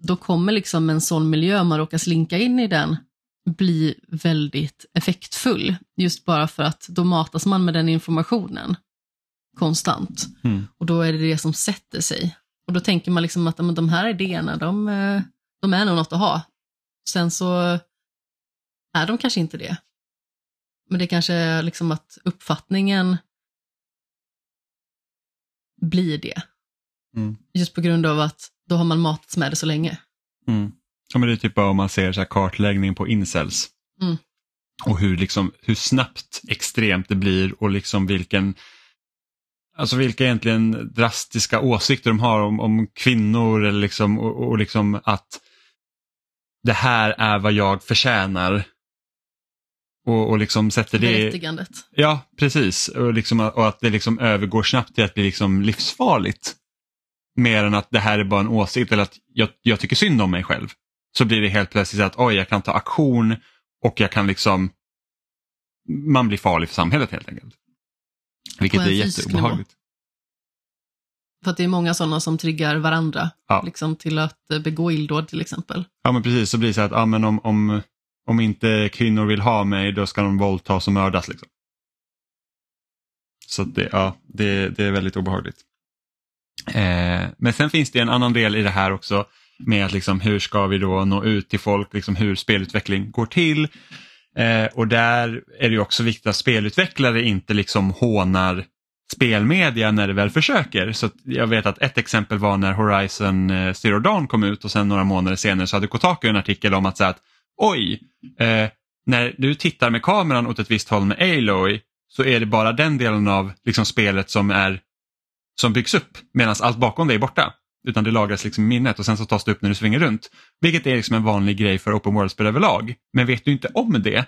Då kommer liksom en sån miljö, om man råkar slinka in i den, bli väldigt effektfull. Just bara för att då matas man med den informationen konstant. Mm. Och då är det det som sätter sig. Och då tänker man liksom att de här idéerna, de, eh, de är nog något att ha. Sen så är de kanske inte det. Men det kanske är liksom att uppfattningen blir det. Mm. Just på grund av att då har man matats med det så länge. Mm. Ja, men det är typ bara om man ser så här kartläggning på incels. Mm. Och hur, liksom, hur snabbt extremt det blir och liksom vilken Alltså vilka egentligen drastiska åsikter de har om, om kvinnor eller liksom, och, och liksom att det här är vad jag förtjänar. Och, och liksom sätter det... Berättigandet. Ja, precis. Och, liksom, och att det liksom övergår snabbt till att bli liksom livsfarligt. Mer än att det här är bara en åsikt eller att jag, jag tycker synd om mig själv. Så blir det helt plötsligt att oj, jag kan ta aktion och jag kan liksom... Man blir farlig för samhället helt enkelt. Vilket är jätteobehagligt. För att det är många sådana som triggar varandra Ja. liksom, till att eh, begå illdåd till exempel. Ja men precis, så blir det så att ja, men om, om, om inte kvinnor vill ha mig då ska de våldtas och mördas. Liksom. Så det, ja, det, det är väldigt obehagligt. Eh, men sen finns det en annan del i det här också med att liksom, hur ska vi då nå ut till folk, liksom, hur spelutveckling går till. Eh, och där är det också viktigt att spelutvecklare inte liksom hånar spelmedia när det väl försöker. Så att jag vet att ett exempel var när Horizon eh, Zero Dawn kom ut och sen några månader senare så hade Kotaku en artikel om att säga att oj, eh, när du tittar med kameran åt ett visst håll med Aloy så är det bara den delen av liksom, spelet som, är, som byggs upp medan allt bakom det är borta. Utan det lagras liksom i minnet och sen så tas det upp när du svänger runt. Vilket är liksom en vanlig grej för open world-spel överlag. Men vet du inte om det,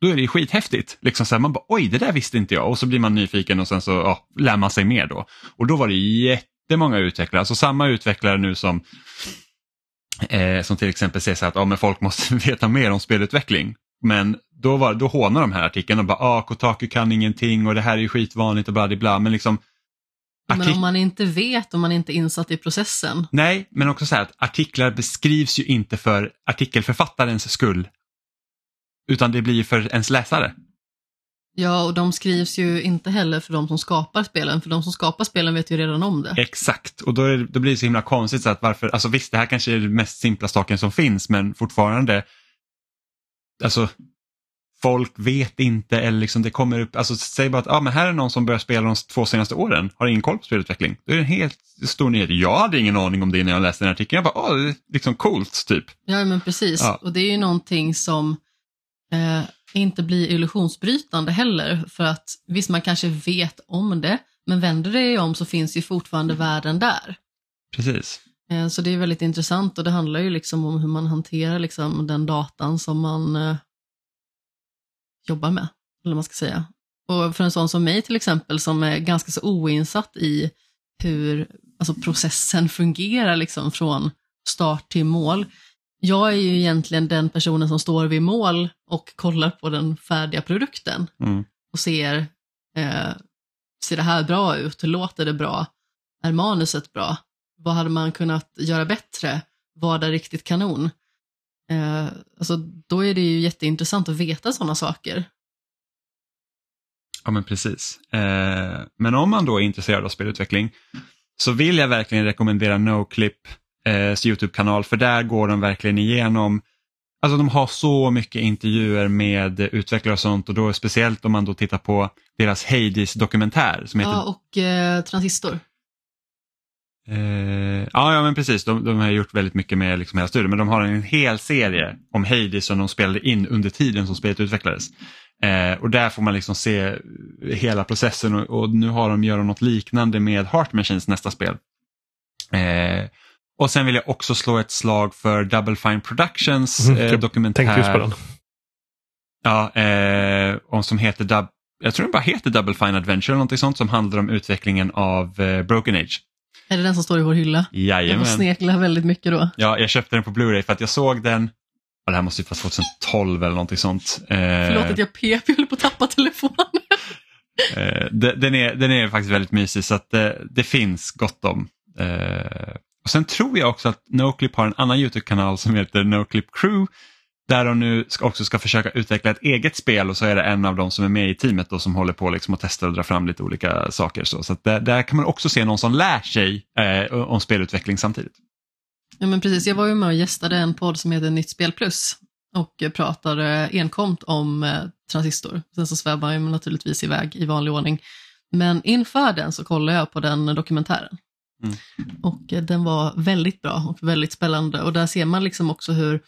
då är det ju skithäftigt. Liksom så här, man bara oj, det där visste inte jag och så blir man nyfiken och sen så ja, lär man sig mer då. Och då var det jättemånga utvecklare, alltså samma utvecklare nu som eh, som till exempel säger så här att ja, men folk måste veta mer om spelutveckling. Men då, var, då hånar de här artikeln och bara ah, Kotaku kan ingenting och det här är ju skitvanligt och bla bla. Men liksom Men om man inte vet, om man inte är insatt i processen. Nej, men också så här att artiklar beskrivs ju inte för artikelförfattarens skull. Utan det blir ju för ens läsare. Ja, och de skrivs ju inte heller för de som skapar spelen, för de som skapar spelen vet ju redan om det. Exakt, och då, är, då blir det så himla konstigt så att varför, alltså visst det här kanske är den mest simpla saken som finns men fortfarande, alltså folk vet inte eller liksom det kommer upp, alltså säg bara att ah, men här är någon som börjar spela de två senaste åren, har ingen koll på spelutveckling. Det är en helt stor nyhet. Jag hade ingen aning om det när jag läste den här artikeln. Jag bara, åh, det är liksom coolt typ. Ja, men precis. Ja. Och det är ju någonting som eh, inte blir illusionsbrytande heller, för att visst, man kanske vet om det, men vänder det om så finns ju fortfarande världen där. Precis. Eh, så det är väldigt intressant och det handlar ju liksom om hur man hanterar liksom den datan som man eh, jobbar med, eller vad man ska säga. Och för en sån som mig till exempel, som är ganska så oinsatt i hur alltså processen fungerar liksom från start till mål. Jag är ju egentligen den personen som står vid mål och kollar på den färdiga produkten Mm. och ser, eh, ser det här bra ut? Låter det bra? Är manuset bra? Vad hade man kunnat göra bättre? Vad är riktigt kanon? Eh, alltså, då är det ju jätteintressant att veta sådana saker. Ja men precis. Eh, men om man då är intresserad av spelutveckling så vill jag verkligen rekommendera NoClip eh, YouTube-kanal för där går de verkligen igenom Alltså de har så mycket intervjuer med utvecklare och sånt och då speciellt om man då tittar på deras Hades dokumentär som heter Ja, och eh, transistor. Eh, ja, ja, men precis. De, de har gjort väldigt mycket med liksom hela studien, men de har en hel serie om Hades som de spelade in under tiden som spelet utvecklades. Eh, och där får man liksom se hela processen och, och nu har de gör de något liknande med Heart Machines nästa spel. Och sen vill jag också slå ett slag för Double Fine Productions Mhm, eh, jag dokumentär. Tänkte just på den. Ja, eh, och som heter Dub jag tror den bara heter Double Fine Adventure eller någonting sånt som handlar om utvecklingen av eh, Broken Age. Är det den som står i vår hylla? Jag Jajamän. får snekla väldigt mycket då. Ja, jag köpte den på Blu-ray för att jag såg den, och det här måste ju vara 2012 eller någonting sånt. Eh, Förlåt att jag pep, jag höll på att tappa telefonen. eh, de- den, är, den är faktiskt väldigt mysig så att eh, det finns gott om. Eh, och Sen tror jag också att Noclip har en annan YouTube-kanal som heter Noclip Crew där de nu ska, också ska försöka utveckla ett eget spel och så är det en av dem som är med i teamet då, som håller på liksom att testa och dra fram lite olika saker. Så, så att där, där kan man också se någon som lär sig eh, om spelutveckling samtidigt. Ja, men precis. Jag var ju med och gästade en podd som heter Nytt Spel Plus och pratade enkomt om eh, transistor. Sen så svävar jag naturligtvis iväg i vanlig ordning. Men inför den så kollade jag på den dokumentären. Mm. Och eh, den var väldigt bra och väldigt spännande. Och där ser man liksom också hur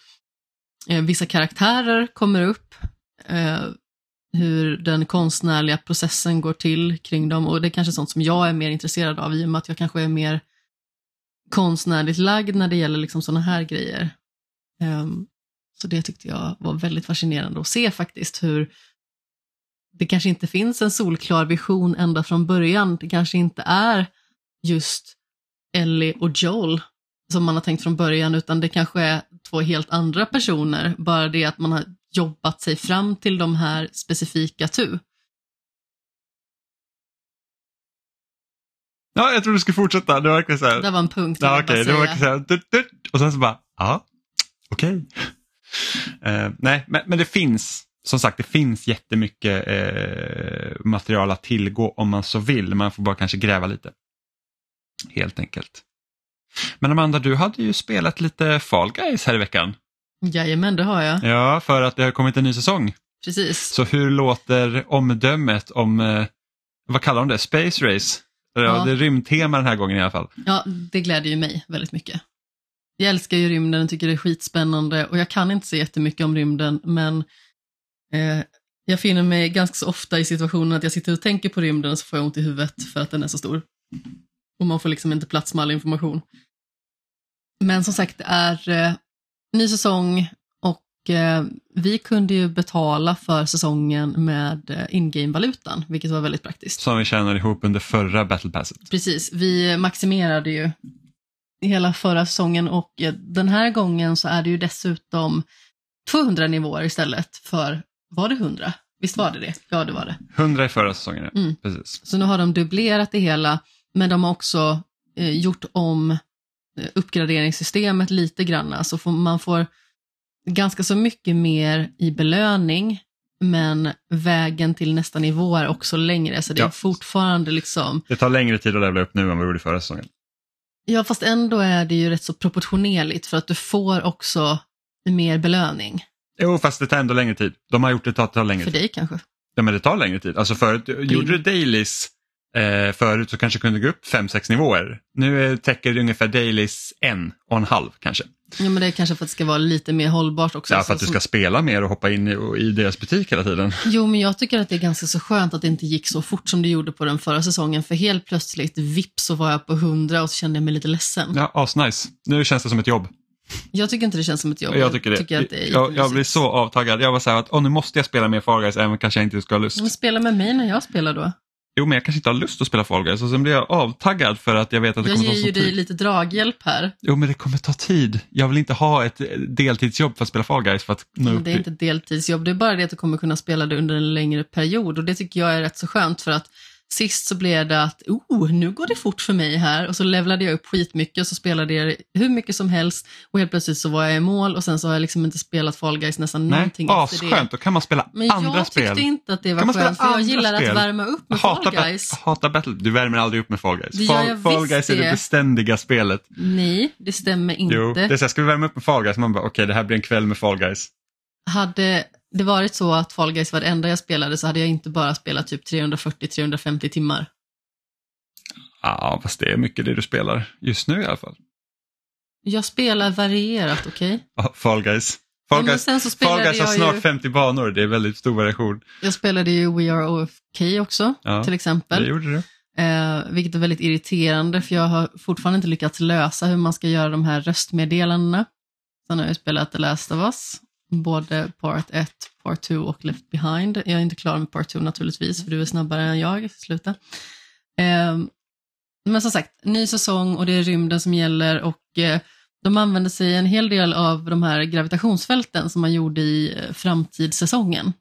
eh, vissa karaktärer kommer upp, eh, hur den konstnärliga processen går till kring dem. Och det är kanske sånt som jag är mer intresserad av i och med att jag kanske är mer konstnärligt lagd när det gäller liksom sådana här grejer. Ehm, så det tyckte jag var väldigt fascinerande att se faktiskt hur det kanske inte finns en solklar vision ända från början. Det kanske inte är just Ellie och Joel som man har tänkt från början, utan det kanske är två helt andra personer, bara det att man har jobbat sig fram till de här specifika tu. Ja, jag tror du skulle fortsätta. Det var verkligen så här. Det var en punkt Ja, okej, det var verkligen så här. Dut, dut, och sen så bara, ja, okej. Eh, nej, men, men det finns, som sagt, det finns jättemycket eh, material att tillgå om man så vill. Man får bara kanske gräva lite. Helt enkelt. Men Amanda, du hade ju spelat lite Fall Guys här i veckan. Jajamän, det har jag. Ja, för att det har kommit en ny säsong. Precis. Så hur låter omdömet om, eh, vad kallar de det, Space Race? Ja, Ja. Det är rymdtema den här gången i alla fall. Ja, det gläder ju mig väldigt mycket. Jag älskar ju rymden, tycker det är skitspännande och jag kan inte så jättemycket om rymden, men eh, jag finner mig ganska så ofta i situationen att jag sitter och tänker på rymden och så får jag ont i huvudet för att den är så stor. Och man får liksom inte plats med all information. Men som sagt, det är eh, ny säsong och eh, vi kunde ju betala för säsongen med eh, in-game-valutan, vilket var väldigt praktiskt. Som vi tjänade ihop under förra Battle Passet. Precis, vi maximerade ju hela förra säsongen och eh, den här gången så är det ju dessutom 200 nivåer istället för, var det 100? Visst var det det? Ja, det var det. 100 i förra säsongen, ja. Mm. Precis. Så nu har de dubblerat det hela, men de har också eh, gjort om eh, uppgraderingssystemet lite grann. Så får, man får ganska så mycket mer i belöning, men vägen till nästa nivå är också längre, så det är Ja. fortfarande liksom Det tar längre tid att levla upp nu än vad det gjorde förra säsongen. Ja, fast ändå är det ju rätt så proportionerligt för att du får också mer belöning. Jo, fast det tar ändå längre tid. De har gjort det tar, tar längre För tid. dig kanske. Ja, men det tar längre tid. Alltså förut, gjorde du dailies eh, förut så kanske kunde gå upp 5-6 nivåer. Nu täcker det ungefär dailies en och en halv kanske. Ja, men det är kanske för att det ska vara lite mer hållbart också. Ja, Så för att du ska spela mer och hoppa in i, i deras butik hela tiden. Jo, men jag tycker att det är ganska så skönt att det inte gick så fort som det gjorde på den förra säsongen. För helt plötsligt, vips, så var jag på 100 och så kände jag mig lite ledsen. Ja, asnice. Nu känns det som ett jobb. Jag tycker inte det känns som ett jobb. Jag tycker det. att det är jag, jag blir så avtaggad. Jag var så här att åh, nu måste jag spela mer Fall Guys även kanske jag inte ska ha lust. Men spela med mig när jag spelar då. Jo, men jag kanske inte har lust att spela Fall Guys och sen blir jag avtaggad för att jag vet att det Jag kommer ta ger så ju dig tid. lite draghjälp här. Jo, men det kommer ta tid. Jag vill inte ha ett eh, deltidsjobb för att spela Fall Guys för att nå Men det är inte deltidsjobb, det är bara det att du kommer kunna spela det under en längre period och det tycker jag är rätt så skönt för att sist så blev det att, oh, nu går det fort för mig här och så levlade jag upp skitmycket och så spelade jag hur mycket som helst och helt plötsligt så var jag i mål och sen så har jag liksom inte spelat Fall Guys nästan Nej, någonting efter det. asskönt. Då kan man spela Men andra jag tyckte spel. inte att det var skönt för jag gillar spel? att värma upp med Hatar Fall Guys. Hatar Battle. Du värmer aldrig upp med Fall Guys. Det Fall, jag Fall Guys är det beständiga spelet. Nej, det stämmer inte. Jo, det är så här, ska vi värma upp med Fall Guys? Man bara, okej, det här blir en kväll med Fall Guys. Hade det varit så att Fall Guys var det enda jag spelade så hade jag inte bara spelat typ 340-350 timmar. Ja, fast det är mycket det du spelar just nu i alla fall. Jag spelar varierat, okej? Ja, Fall Guys. Ja, Fall Guys, så Fall Guys har snart ju- 50 banor, det är väldigt stor variation. Jag spelade ju We Are OFK också, Ja, till Det exempel. gjorde du. Eh, vilket är väldigt irriterande för jag har fortfarande inte lyckats lösa hur man ska göra de här röstmeddelandena. Sen har jag spelat The Last of Us, både Part 1, Part 2 och Left Behind. Jag är inte klar med Part 2 naturligtvis, för du är snabbare än jag. Sluta. Eh, men som sagt, ny säsong och det är rymden som gäller och eh, de använder sig en hel del av de här gravitationsfälten som man gjorde i eh, framtidssäsongen.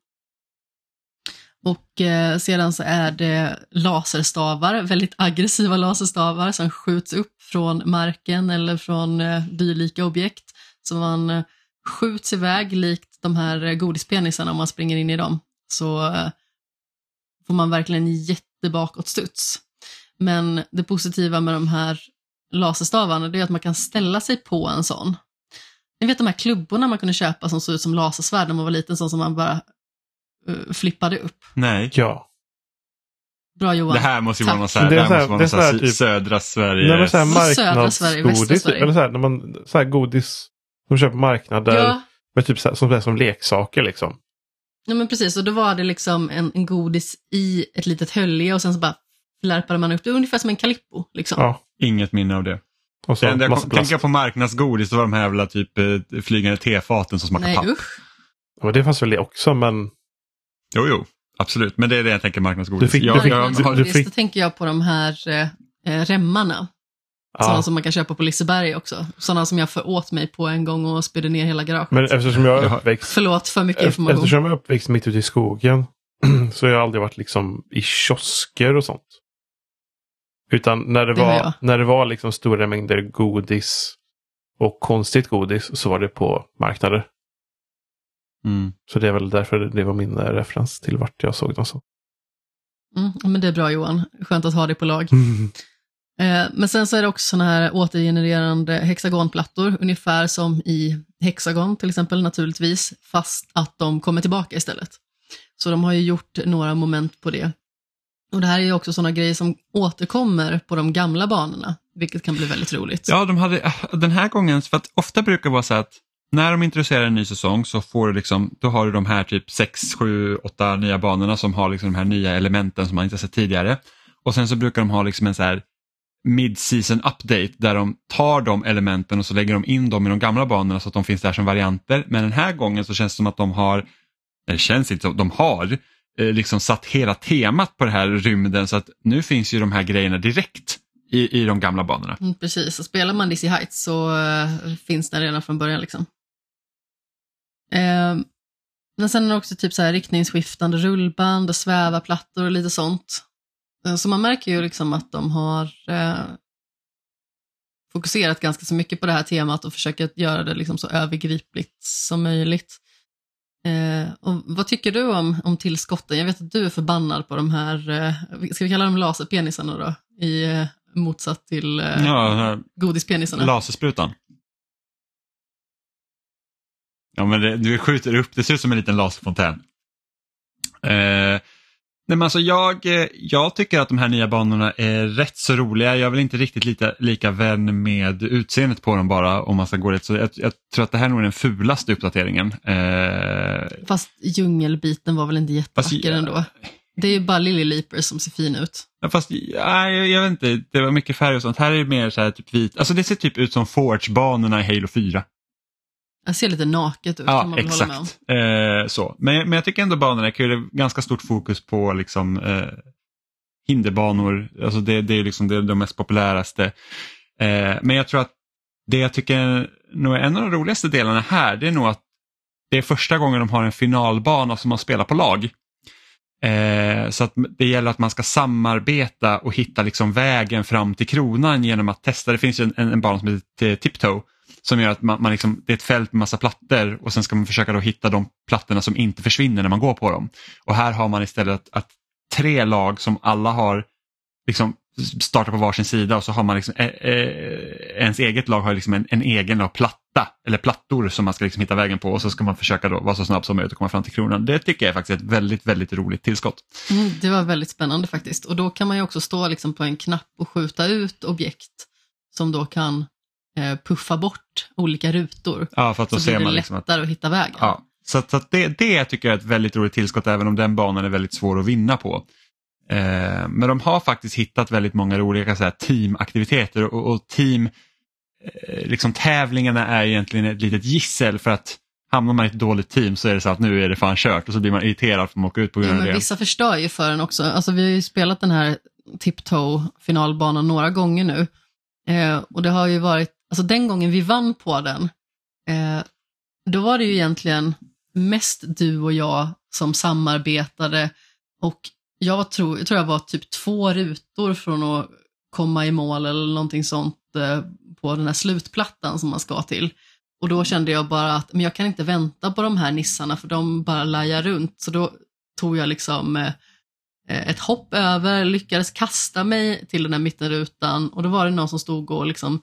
Och eh, sedan så är det laserstavar, väldigt aggressiva laserstavar som skjuts upp från marken eller från eh, dylika objekt. Så man eh, skjuts iväg likt de här eh, godispenisarna om man springer in i dem. Så eh, får man verkligen jättebakåtstuds. Men det positiva med de här laserstavarna det är att man kan ställa sig på en sån. Ni vet de här klubborna man kunde köpa som såg ut som lasersvärd när man var liten, sån som man bara eh, flippade upp. Nej. Ja. Bra Johan. Det här måste ju vara någon så här, Det det är här så här- måste vara det är någon så så här här typ- södra Sverige. Nej, men så här Södra Sverige, västra. Sverige. Eller så här, när man, så här godis. De köper marknader Ja, med typ så här, som, som leksaker liksom. ja, men precis. Och då var det liksom en, en godis i ett litet hölje och sen så bara flärpade man upp det. Ungefär som en Calippo. Liksom. Ja. Inget minne av det. Och så Det enda jag kom, tänker jag på marknadsgodis, då var de här jävla typ eh, flygande tefaten som smakar Nej, papp. usch. Ja, det fanns väl det också men Jo, jo, absolut. Men det är det jag tänker marknadsgodis. Du fick- jag, du fick- jag, Marknadsgodis, du- du fick- Då tänker jag på de här eh, eh, remmarna. Sådana ja. som man kan köpa på Liseberg också. Sådana som jag för åt mig på en gång och spydde ner hela garaget. Men eftersom jag är uppväxt, Förlåt för mycket information. eftersom jag är uppväxt mitt ute i skogen så har jag aldrig varit liksom i kiosker och sånt. Utan när det, Det var, när det var liksom stora mängder godis och konstigt godis så var det på marknader. Mm. Så det är väl därför det var min eh, referens till vart jag såg dem så. Mm, men det är bra Johan, skönt att ha dig på lag. Eh, men sen så är det också sådana här återgenererande hexagonplattor, ungefär som i Hexagon till exempel naturligtvis, fast att de kommer tillbaka istället. Så de har ju gjort några moment på det. Och det här är ju också sådana grejer som återkommer på de gamla banorna, vilket kan bli väldigt roligt. Ja, de hade äh, den här gången, för att ofta brukar det vara så att när de introducerar en ny säsong så får du liksom, då har du de här typ 6, 7, 8 nya banorna som har liksom de här nya elementen som man inte sett tidigare. Och sen så brukar de ha liksom en så här mid-season update där de tar de elementen och så lägger de in dem i de gamla banorna så att de finns där som varianter. Men den här gången så känns det som att de har, det känns inte som, de har eh, liksom satt hela temat på det här rymden så att nu finns ju de här grejerna direkt i, i de gamla banorna. Mm, precis, och spelar man Dizzy Heights så eh, finns den redan från början. liksom. Eh, men sen är det också typ så här riktningsskiftande rullband och svävarplattor och lite sånt. Eh, så man märker ju liksom att de har eh, fokuserat ganska så mycket på det här temat och försöker göra det liksom så övergripligt som möjligt. Eh, och vad tycker du om, om tillskotten? Jag vet att du är förbannad på de här, eh, ska vi kalla dem laserpenisarna då? I eh, motsats till eh, Ja, godispenisarna. lasersprutan. Ja, men det, du skjuter upp, det ser ut som en liten laserfontän. Nej, men alltså jag, eh, jag tycker att de här nya banorna är rätt så roliga. Jag är väl inte riktigt lika, lika vän med utseendet på dem bara om man ska gå rätt. Så jag, jag tror att det här är nog den fulaste uppdateringen. Eh, Fast djungelbiten var väl inte jättevacker ändå. Det är ju bara Lily Leapers som ser fin ut. Ja, Fast ja, jag, jag vet inte, det var mycket färg och sånt. Här är det mer så här typ vit. Alltså det ser typ ut som Forge-banorna i Halo 4. Jag ser lite naket ut kan Ja, man hålla med om. exakt. Eh, så. Men, men jag tycker ändå banorna är kul. Ganska stort fokus på liksom, eh, hinderbanor. Alltså det, det är liksom det, de mest populäraste. Eh, men jag tror att det jag tycker nog är en av de roligaste delarna här, det är nog att det är första gången de har en finalbana som man spelar på lag. Eh, så att det gäller att man ska samarbeta och hitta liksom vägen fram till kronan genom att testa. Det finns ju en, en, en bana som heter Tiptoe som gör att man, man liksom, det är ett fält med massa plattor och sen ska man försöka då hitta de plattorna som inte försvinner när man går på dem. Och här har man istället att, att tre lag som alla har liksom startar på varsin sida och så har man liksom, eh, eh, ens eget lag har liksom en, en egen lag, platta eller plattor som man ska liksom hitta vägen på och så ska man försöka då vara så snabb som möjligt och komma fram till kronan. Det tycker jag är faktiskt ett väldigt, väldigt roligt tillskott. Mm, det var väldigt spännande faktiskt. Och då kan man ju också stå liksom på en knapp och skjuta ut objekt som då kan puffa bort olika rutor. Ja, för att då Så ser blir det liksom att lättare att hitta vägen. Ja, så, att- så att det, det tycker jag är ett väldigt roligt tillskott även om den banan är väldigt svår att vinna på. Eh, men de har faktiskt hittat väldigt många roliga så här, teamaktiviteter och, och team, eh, liksom tävlingarna är egentligen ett litet gissel för att hamnar man i ett dåligt team så är det så att nu är det fan kört och så blir man irriterad för att man åker ut på Ja, grund av men det. vissa förstör ju för en också. Alltså, vi har ju spelat den här Tiptoe finalbanan några gånger nu. Eh, och det har ju varit, alltså den gången vi vann på den, eh, då var det ju egentligen mest du och jag som samarbetade och jag, var, tro, jag tror jag var typ två rutor från att komma i mål eller någonting sånt eh, på den här slutplattan som man ska till. Och då kände jag bara att men jag kan inte vänta på de här nissarna för de bara lajar runt. Så då tog jag liksom eh, eh ett hopp över, lyckades kasta mig till den här mittenrutan och då var det någon som stod och liksom eh,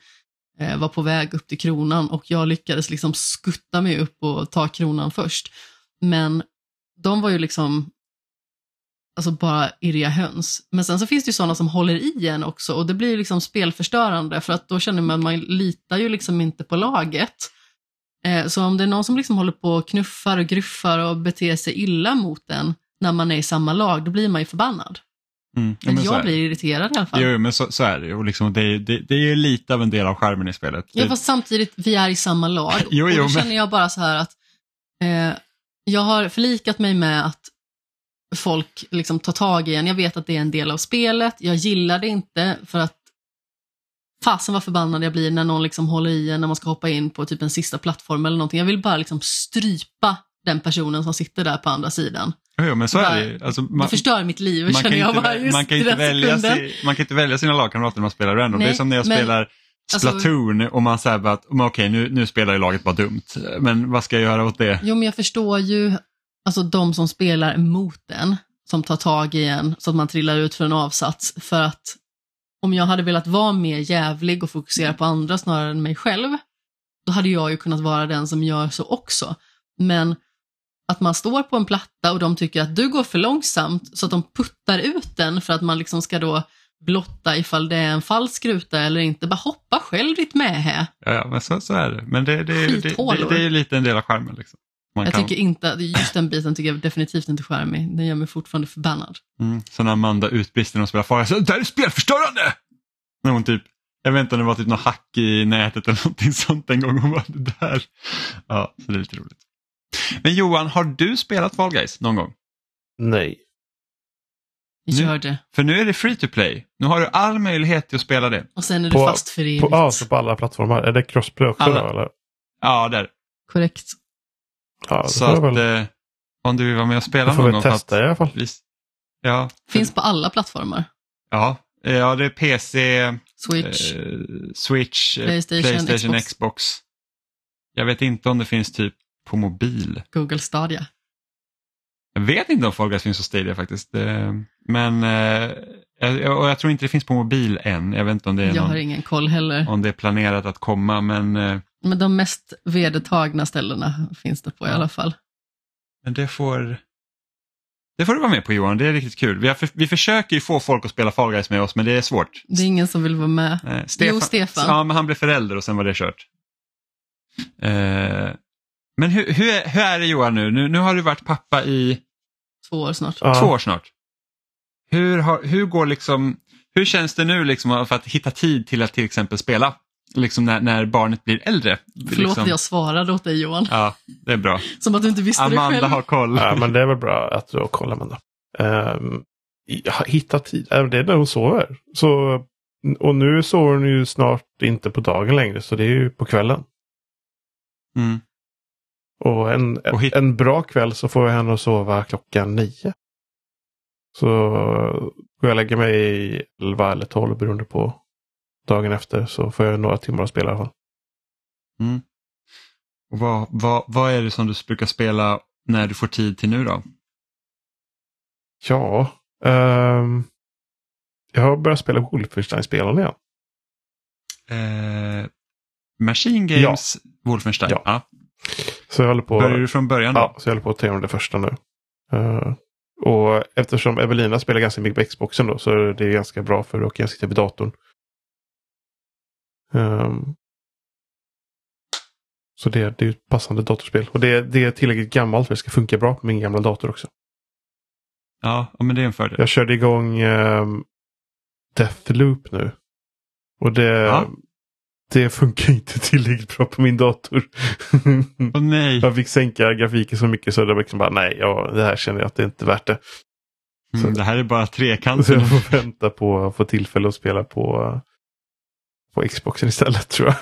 Eh, var på väg upp till kronan och jag lyckades liksom skutta mig upp och ta kronan först. Men de var ju liksom alltså bara irriga höns. Men sen så finns det ju sådana som håller i en också och det blir ju liksom spelförstörande för att då känner man att man litar ju liksom inte på laget. Eh, så om det är någon som liksom håller på och knuffar och gruffar och beter sig illa mot en när man är i samma lag, då blir man ju förbannad. Mm, ja, Men jag blir irriterad i alla fall. Jo, men så, så är det ju. Och liksom, det, är- det, det är ju lite av en del av skärmen i spelet. Ja, fast samtidigt, vi är i samma lag. Jo, och jo, då men- känner jag bara så här att eh, jag har förlikat mig med att folk liksom tar tag i en. Jag vet att det är en del av spelet. Jag gillar det inte för att fasen vad förbannad jag blir när någon liksom håller i en när man ska hoppa in på typ en sista plattform eller någonting. Jag vill bara liksom strypa den personen som sitter där på andra sidan. Jo, men så är det. Alltså, man, förstör mitt liv, man, känner jag bara just man, kan inte välja si, man kan inte välja sina lagkamrater när man spelar random. det är Nej, som när jag men- spelar alltså- Splatoon och man säger att okej, nu, nu spelar ju laget bara dumt. Men vad ska jag göra åt det? Jo, men jag förstår ju alltså de som spelar mot en, som tar tag i en så att man trillar ut för en avsats. För att om jag hade velat vara mer jävlig och fokusera på andra snarare än mig själv, då hade jag ju kunnat vara den som gör så också. Men att man står på en platta och de tycker att du går för långsamt så att de puttar ut den för att man liksom ska då blotta ifall det är en falsk ruta eller inte. Bara hoppa själv ditt med här. Ja, ja men så, så är det. Men det, det, det, det, det är ju lite en del av charmen. Liksom. Man Jag kan, tycker inte, just den biten tycker jag definitivt inte är charmig. Den gör mig fortfarande förbannad. mm, så när Amanda utbrister när hon spelar Far så det här är spelförstörande! När hon typ, jag vet inte om det var typ något hack i nätet eller någonting sånt en gång. Hon bara, det där. Ja, så det är lite roligt. Men Johan, har du spelat Fall Guys någon gång? Nej. Nu- Gör det. För nu är det free to play. Nu har du all möjlighet till att spela det. Och sen är du På- fast för evigt. På, alltså på alla plattformar. Är det crossplay också Alla. då? Eller? Ja, där. Korrekt. Ja, så får att väl, eh, om du vill vara med och spela får någon gång. testa i alla fall. Visst. Ja, Finns på alla plattformar. ja, eh, ja, det är PC, Switch. eh, Switch, eh, PlayStation, Playstation, Xbox. Xbox. Jag vet inte om det finns typ på mobil. Google Stadia. Jag vet inte om Fall Guys finns på Stadia faktiskt. Eh, Men eh, och jag tror inte det finns på mobil än. Jag vet inte om det är, Jag har någon, ingen koll heller. om det är planerat att komma men, eh, Men de mest vedertagna ställena finns det på i Ja. alla fall. men det får det får du vara med på Johan, det är riktigt kul. Vi, har, för- vi försöker ju få folk att spela Fall Guys med oss men det är svårt. Det är ingen som vill vara med. Eh, Jo, Stefan. Ja, men han blev förälder och sen var det kört. Eh, men hur, hur, är, hur är det Johan nu? nu? Nu har du varit pappa i Två år snart. Ja. två år snart. Hur, har, hur går liksom, hur känns det nu liksom för att hitta tid till att till exempel spela? Liksom när, när barnet blir äldre. Förlåt liksom. att jag svarade åt dig Johan. Ja, det är bra. Som att du inte visste det Amanda själv. har koll. Ja, men det är väl bra att du har koll Amanda. Um, hitta tid. Äh, Det är när hon sover. Så, och nu sover hon ju snart inte på dagen längre. Så det är ju på kvällen. Mm. Och en, Och en bra kväll så får jag henne att sova klockan nio. Så går jag lägger mig elva eller tolv beroende på dagen efter. Så får jag några timmar att spela i alla fall. Mm. Och vad, vad, vad är det som du brukar spela när du får tid till nu då? Ja. ehm, jag har börjat spela Wolfenstein-spelen igen. Eh, Machine Games Wolfenstein. Ja. Ja. Så jag håller på... Börjar du från början då? Ja, så jag håller på att ta igenom det första nu. Eh, och eftersom Evelina spelar ganska mycket på Xboxen då så är det ganska bra för då kan jag sitta vid datorn. Ehm, så det, det är ett passande datorspel. Och det, det är tillräckligt gammalt för att det ska funka bra på min gamla dator också. Ja, ja, men det är en fördel. Jag körde igång um, Deathloop nu. Och det, Ja. Det funkar inte tillräckligt bra på min dator. Åh nej. jag fick sänka grafiken så mycket så det var liksom bara nej, ja, det här känner jag att det är inte värt det. Mm, det här är bara Så trekanten. jag får vänta på att få tillfälle att spela på, på Xboxen istället tror jag.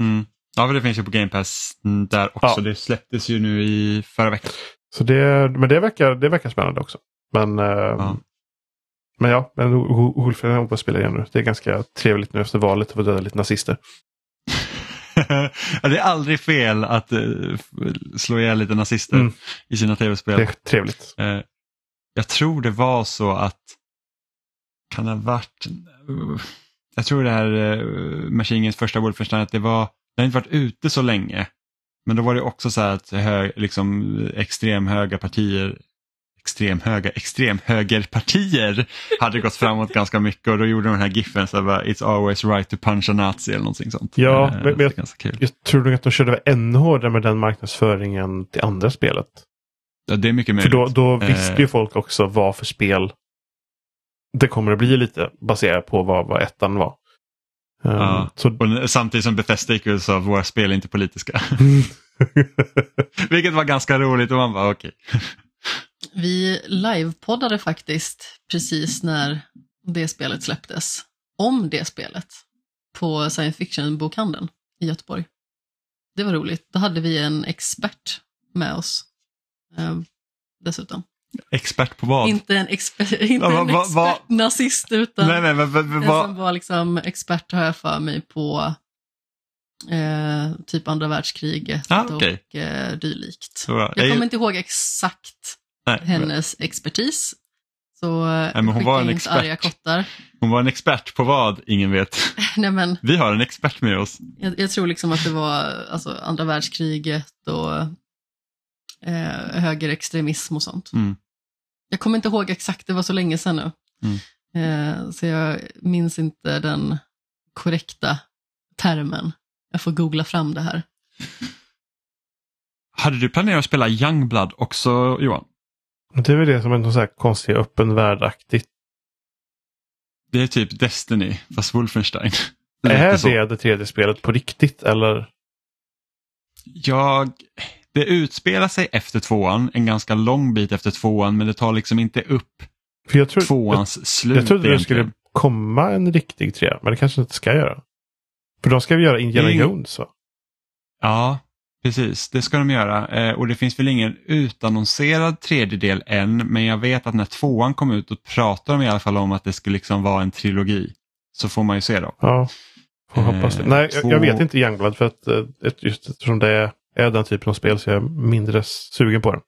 Mm. Ja, men det finns ju på Game Pass där också. Ja. Det släpptes ju nu i förra veckan. Så det, men det verkar, det verkar spännande också. Men ja, men ja men Wolfen håller på att spela igen nu. Det är ganska trevligt nu efter valet att få döda lite nazister. det är aldrig fel att eh, slå ihjäl lite nazister Mm. i sina tv-spel. Det är trevligt. Eh, jag tror det var så att, kan det ha varit, uh, jag tror det här Machingens första Wolfenstein, att det var, det har inte varit ute så länge. Men då var det också så här att hö, liksom, extremhöga partier, extremhöga, extremhögerpartier hade gått framåt ganska mycket och då gjorde de den här giffen så bara, It's always right to punch a nazi eller någonting sånt. Ja, Eh, men- men- ganska kul. Jag tror nog att de körde ännu hårdare med den marknadsföringen till andra spelet. Ja, det är mycket För möjligt. då, då visste Eh. ju folk också vad för spel det kommer att bli lite baserat på vad, vad ettan var. Um, Ja. Så Och samtidigt som Bethesda gick ut och sa våra spel är inte politiska. Vilket var ganska roligt och man bara okej. Vi livepoddade faktiskt precis när det spelet släpptes. Om det spelet. På science fiction-bokhandeln i Göteborg. Det var roligt. Då hade vi en expert med oss. Eh, dessutom. Expert på vad? Inte en, exper inte Ja, en va- va- va- expert nazist utan nej, nej, en vad- som var liksom expert har jag för mig på eh, typ andra världskriget Ah, okej. och eh, dylikt. Jag Jag- kommer inte ihåg exakt nej, men- hennes expertis. Så eh, men hon var en expert. arga kottar. Hon var en expert på vad? Ingen vet. Nej, men Vi har en expert med oss. jag, jag tror liksom att det var alltså, andra världskriget och eh, högerextremism och sånt. Mm. Jag kommer inte ihåg exakt, det var så länge sedan nu. Mm. Eh, så jag minns inte den korrekta termen. Jag får googla fram det här. Hade du planerat att spela Youngblood också Johan? Det är väl det som är något så här konstigt öppen värld-aktigt. Det är typ Destiny fast Wolfenstein. Det Är så. det det tredje spelet på riktigt eller? Jag, det utspelar sig efter tvåan, en ganska lång bit efter tvåan men det tar liksom inte upp För jag, tror, jag, tvåans slut. jag trodde det egentligen. skulle komma en riktig trea, men det kanske inte ska göra. För de ska väl göra Indiana Det är- Jones va? Ja, precis. Det ska de göra. Eh, och det finns väl ingen utannonserad tredjedel än, men jag vet att när tvåan kom ut och pratade de i alla fall om att det skulle liksom vara en trilogi. Så får man ju se då. Ja, får Eh, hoppas det. Nej, jag, jag vet inte Youngblood för att eh, just eftersom det är den typen av spel så är jag mindre sugen på den.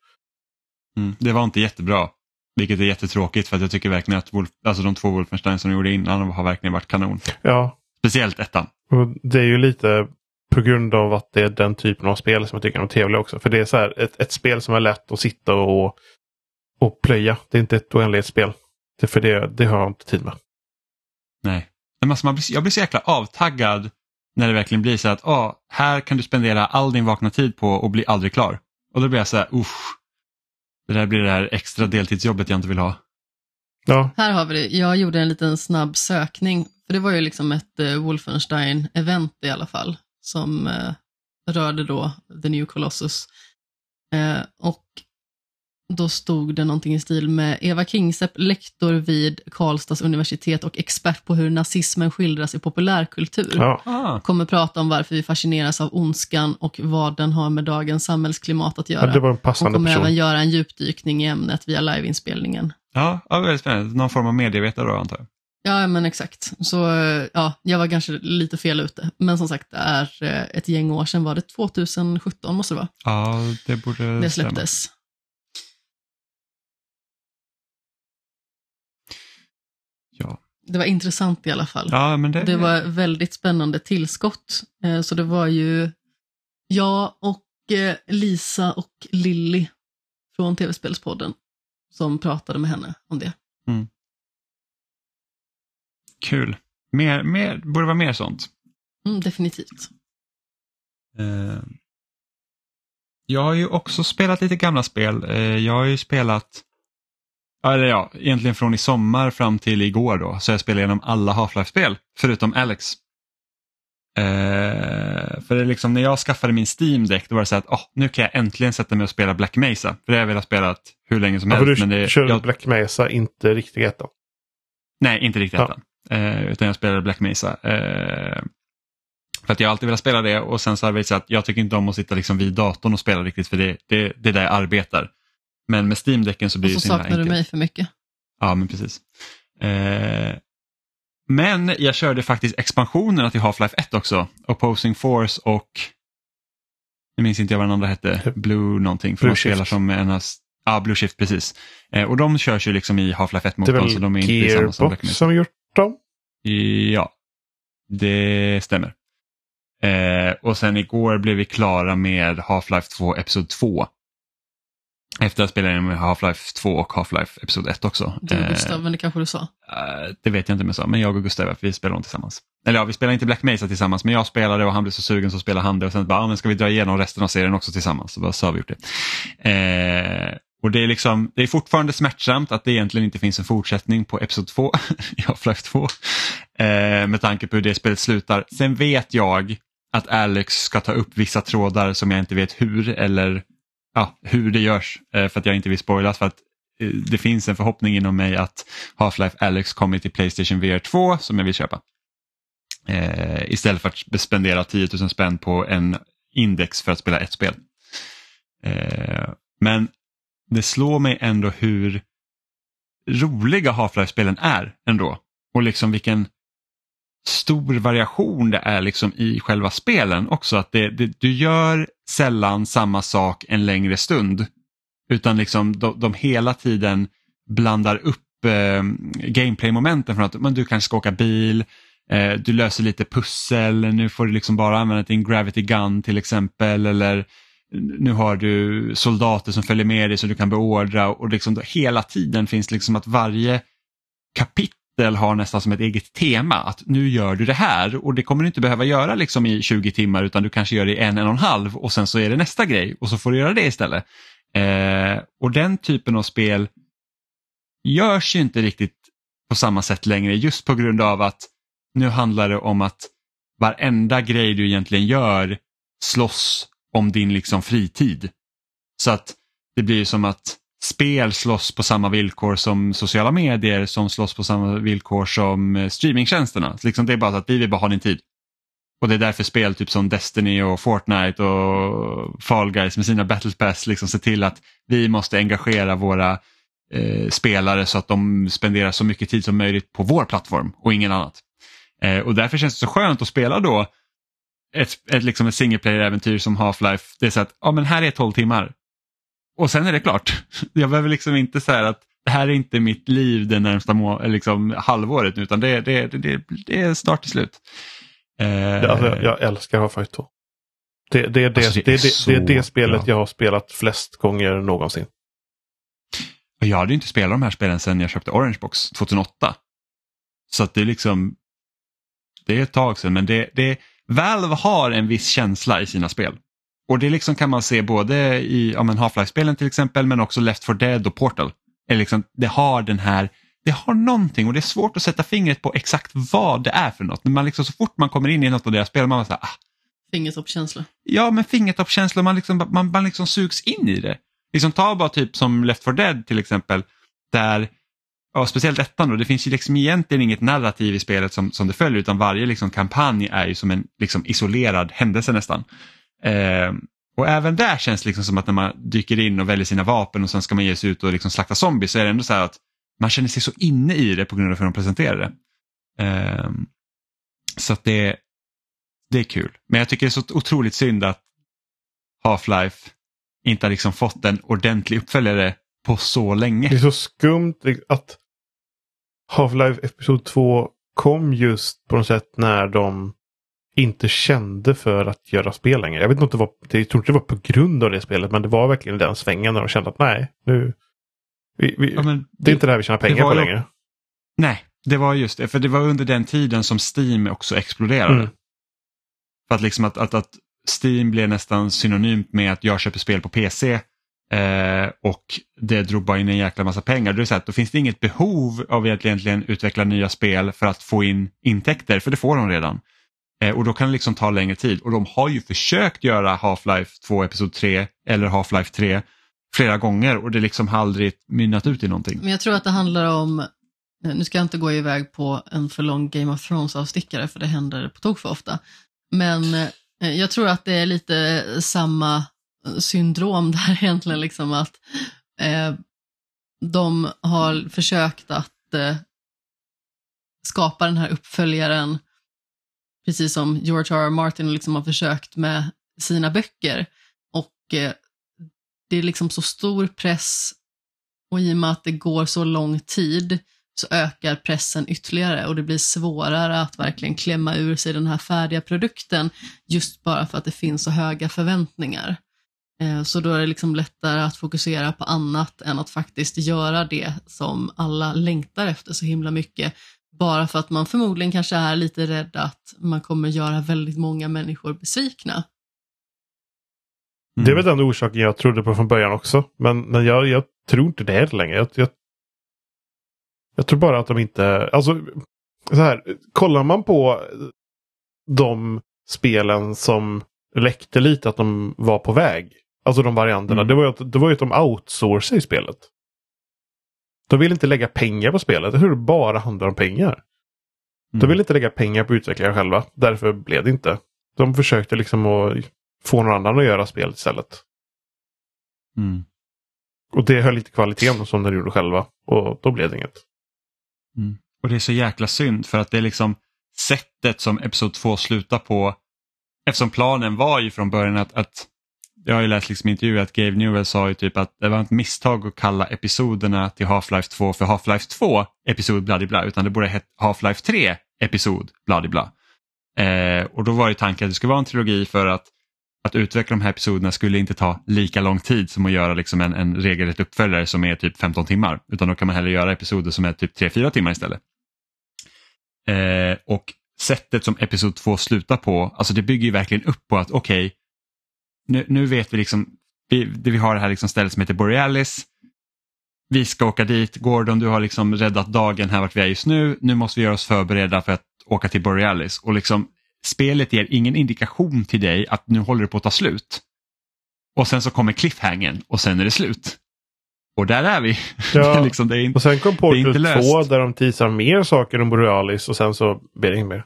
Mm. Det var inte jättebra, vilket är jättetråkigt för att jag tycker verkligen att Wolf, alltså de två Wolfenstein som de gjorde innan har verkligen varit kanon. Ja, Speciellt ettan. och det är ju lite på grund av att det är den typen av spel som jag tycker är trevliga också. För det är så här ett, ett spel som är lätt att sitta och, och plöja. Det är inte ett oändlighetsspel. Det, för det, det har jag inte tid med. Nej. Men alltså man blir, jag blir så jäkla avtaggad när det verkligen blir så att ah, här kan du spendera all din vakna tid på och bli aldrig klar. Och då blir jag så här, usch. Det där blir det här extra deltidsjobbet jag inte vill ha. Ja, Här har vi det. Jag gjorde en liten snabb sökning. För det var ju liksom ett eh, Wolfenstein-event i alla fall. Som eh, rörde då The New Colossus. Eh, och då stod det någonting i stil med Eva Kingsepp, lektor vid Karlstads universitet och expert på hur nazismen skildras i populärkultur. ja. Ah, Kommer prata om varför vi fascineras av ondskan och vad den har med dagens samhällsklimat att ja göra. det var en Hon passande kommer även person. göra en djupdykning i ämnet via liveinspelningen. ja, ja, väldigt spännande. Någon form av medievetare då antar jag. Ja, men exakt. Så eh, ja, jag var kanske lite fel ute. Men som sagt, det är eh, ett gäng år sedan. Var det 2017 måste det vara? Ja, det borde Det stämma. släpptes. Ja. Det var intressant i alla fall. ja, men det, Det var väldigt spännande tillskott. Eh, Så det var ju jag och Lisa och Lilly från TV-spelspodden som pratade med henne om det. Kul. Mer, mer, borde vara mer sånt. Mm, definitivt. Eh, Jag har ju också spelat lite gamla spel. Eh, Jag har ju spelat, eller ja, egentligen från i sommar fram till igår då, så jag spelade igenom alla Half-Life-spel, förutom Alex. Eh, för det är liksom, när jag skaffade min Steam Deck då var det så att oh, nu kan jag äntligen sätta mig och spela Black Mesa. För det har jag velat spela hur länge som Ja, helst. du men det, kör jag, Black Mesa, inte riktigt ettan. Nej, inte riktigt Ja. Eh, utan jag spelade Black Mesa. Eh, för att jag har alltid velat spela det och sen så har jag visat att jag tycker inte om att sitta liksom vid datorn och spela riktigt för det, det, det är där jag arbetar. Men med Steam-däcken så Och blir så det så saknar du enkelt. mig för mycket. Ja, men precis. Eh, men jag körde faktiskt expansionerna till Half-Life 1 också. Opposing Force och nu minns inte jag vad den andra hette. Blue någonting. För Blue de spelar Shift. som en av... Ja, Blue Shift precis. Eh, och de körs ju liksom i Half-Life Det är 1-motorn så de är väl inte samma som Black Gearbox Mesa. som gjort? Ja, det stämmer. Eh, och sen igår blev vi klara med Half-Life 2 Episod 2. Efter att ha spelat med Half-Life 2 och Half-Life Episod 1 också. Du Eh, Gustav, men det kanske du sa. Eh, det vet jag inte om jag sa, men jag och Gustav, vi spelar dem tillsammans. Eller ja, vi spelar inte Black Mesa tillsammans, men jag spelade och han blev så sugen så spelade han det och sen bara, ah, men ska vi dra igenom resten av serien också tillsammans? Så bara, så har vi gjort det. Och det är liksom, det är fortfarande smärtsamt att det egentligen inte finns en fortsättning på Episod 2 i Half-Life 2. Eh, med tanke på hur det spelet slutar. Sen vet jag att Alex ska ta upp vissa trådar som jag inte vet hur eller ja, hur det görs eh, för att jag inte vill spoilas för att eh, det finns en förhoppning inom mig att Half-Life Alex kommer till Playstation VR 2 som jag vill köpa. Eh, istället för att spendera 10 000 spänn på en index för att spela ett spel. Eh, men det slår mig ändå hur roliga Half-Life-spelen är ändå. Och liksom vilken stor variation det är liksom i själva spelen också. Att det, det, du gör sällan samma sak en längre stund. Utan liksom de, de hela tiden blandar upp eh, gameplay-momenten från att men du kanske ska åka bil, eh, du löser lite pussel, nu får du liksom bara använda din gravity gun till exempel eller nu har du soldater som följer med dig så du kan beordra och liksom hela tiden finns liksom att varje kapitel har nästan som ett eget tema att nu gör du det här och det kommer du inte behöva göra liksom i 20 timmar utan du kanske gör det i en, en och en halv och sen så är det nästa grej och så får du göra det istället. Eh, och den typen av spel görs ju inte riktigt på samma sätt längre just på grund av att nu handlar det om att varenda grej du egentligen gör slåss om din liksom fritid. Så att det blir som att spel slåss på samma villkor som sociala medier som slåss på samma villkor som eh, streamingtjänsterna. Så liksom det är bara så att vi vill bara ha din tid. Och det är därför spel typ som Destiny och Fortnite och Fall Guys med sina Battle Pass liksom ser till att vi måste engagera våra eh, spelare så att de spenderar så mycket tid som möjligt på vår plattform och ingen annat. Eh, och därför känns det så skönt att spela då ett, ett, liksom ett single player-äventyr som Half-Life. Det är så att ja, men här är 12 timmar och sen är det klart. Jag behöver liksom inte säga att det här är inte mitt liv det närmsta må liksom, halvåret utan det, det, det, det är start till slut. Ja, alltså, jag älskar Half-Life 2. Det, det, är det, alltså, det, är det, det, är det spelet jag har spelat flest gånger någonsin. Jag hade inte spelat de här spelen sedan jag köpte Orange Box 2008. Så att det är liksom, det är ett tag sedan men det, det, Valve har en viss känsla i sina spel. Och det liksom kan man se både i ja, Half-Life-spelen till exempel men också Left 4 Dead och Portal. Är liksom, det har den här, det har någonting och det är svårt att sätta fingret på exakt vad det är för något. Men man liksom, så fort man kommer in i något av deras spel man bara ah. Fingertoppskänsla. Ja men fingertoppskänsla, man, liksom, man, man liksom sugs in i det. Liksom ta bara typ som Left 4 Dead till exempel. Där ja, speciellt ettan då, det finns ju liksom egentligen inget narrativ i spelet som, som det följer utan varje liksom kampanj är ju som en liksom isolerad händelse nästan. Eh, och även där känns det liksom som att när man dyker in och väljer sina vapen och sen ska man ge sig ut och liksom slakta zombies så är det ändå så här att man känner sig så inne i det på grund av hur de presenterar det. Eh, så att det, det är kul. Men jag tycker det är så otroligt synd att Half-Life inte har liksom fått en ordentlig uppföljare på så länge. Det är så skumt att Half-Life Episod 2 kom just på något sätt när de inte kände för att göra spel längre. Jag vet inte det var, jag tror inte det var på grund av det spelet, men det var verkligen den svängen när de kände att nej, nu, vi, vi, ja, det, det är inte det här vi tjänar pengar på längre. Nej, det var just det, för det var under den tiden som Steam också exploderade. Mm. För att liksom att, att, att Steam blev nästan synonymt med att jag köper spel på PC eh, och det drog bara in en jäkla massa pengar. Det är så att då finns det inget behov av att egentligen utveckla nya spel för att få in intäkter, för det får de redan. Eh, och då kan det liksom ta längre tid och de har ju försökt göra Half-Life 2 Episod 3 eller Half-Life 3 flera gånger och det liksom har aldrig mynnat ut i någonting. Men jag tror att det handlar om, nu ska jag inte gå iväg på en för lång Game of Thrones-avstickare för det händer på tok för ofta. Men eh, jag tror att det är lite samma syndrom där egentligen, liksom att eh, de har försökt att eh, skapa den här uppföljaren precis som George R. R. Martin liksom har försökt med sina böcker. Och eh, det är liksom så stor press och i och med att det går så lång tid så ökar pressen ytterligare och det blir svårare att verkligen klämma ur sig den här färdiga produkten just bara för att det finns så höga förväntningar. Eh, så då är det liksom lättare att fokusera på annat än att faktiskt göra det som alla längtar efter så himla mycket bara för att man förmodligen kanske är lite rädd att man kommer göra väldigt många människor besvikna. Mm. Det är väl den orsaken jag trodde på från början också. Men, men jag, jag tror inte det är längre. Jag, jag, jag, tror bara att de inte... Alltså, så här, kollar man på de spelen som läckte lite att de var på väg. Alltså de varianterna. Mm. Det, var ju att, det var ju att de outsourcade spelet. De vill inte lägga pengar på spelet. Tror det bara handlar om pengar. Mm. De vill inte lägga pengar på utvecklare själva. Därför blev det inte. De försökte liksom att få någon annan att göra spelet istället. Mm. Och det höll inte kvaliteten som de gjorde själva. Och då blev det inget. Och det är så jäkla synd för att det är liksom sättet som Episod 2 slutar på. Eftersom planen var ju från början att, att jag har ju läst liksom intervjuer att Gabe Newell sa ju typ att det var ett misstag att kalla episoderna till Half-Life 2 för Half-Life 2 episod bla bla utan det borde hett Half-Life 3 episod bla bla. Eh, och då var ju tanken att det skulle vara en trilogi för att att utveckla de här episoderna skulle inte ta lika lång tid som att göra liksom en, en regelrätt uppföljare som är typ 15 timmar. Utan då kan man hellre göra episoder som är typ 3-4 timmar istället. Eh, och sättet som episod 2 slutar på, alltså det bygger ju verkligen upp på att okej, okay, nu, nu vet vi liksom, vi, vi har det här liksom stället som heter Borealis. Vi ska åka dit, Gordon du har liksom räddat dagen här vart vi är just nu, nu måste vi göra oss förberedda för att åka till Borealis. Och liksom spelet ger ingen indikation till dig att nu håller det på att ta slut. Och sen så kommer cliffhangen och sen är det slut. Och där är vi. Ja. liksom, det är in, och sen kom Portal 2 löst. där de teasar mer saker om Borealis och sen så blir det inget mer.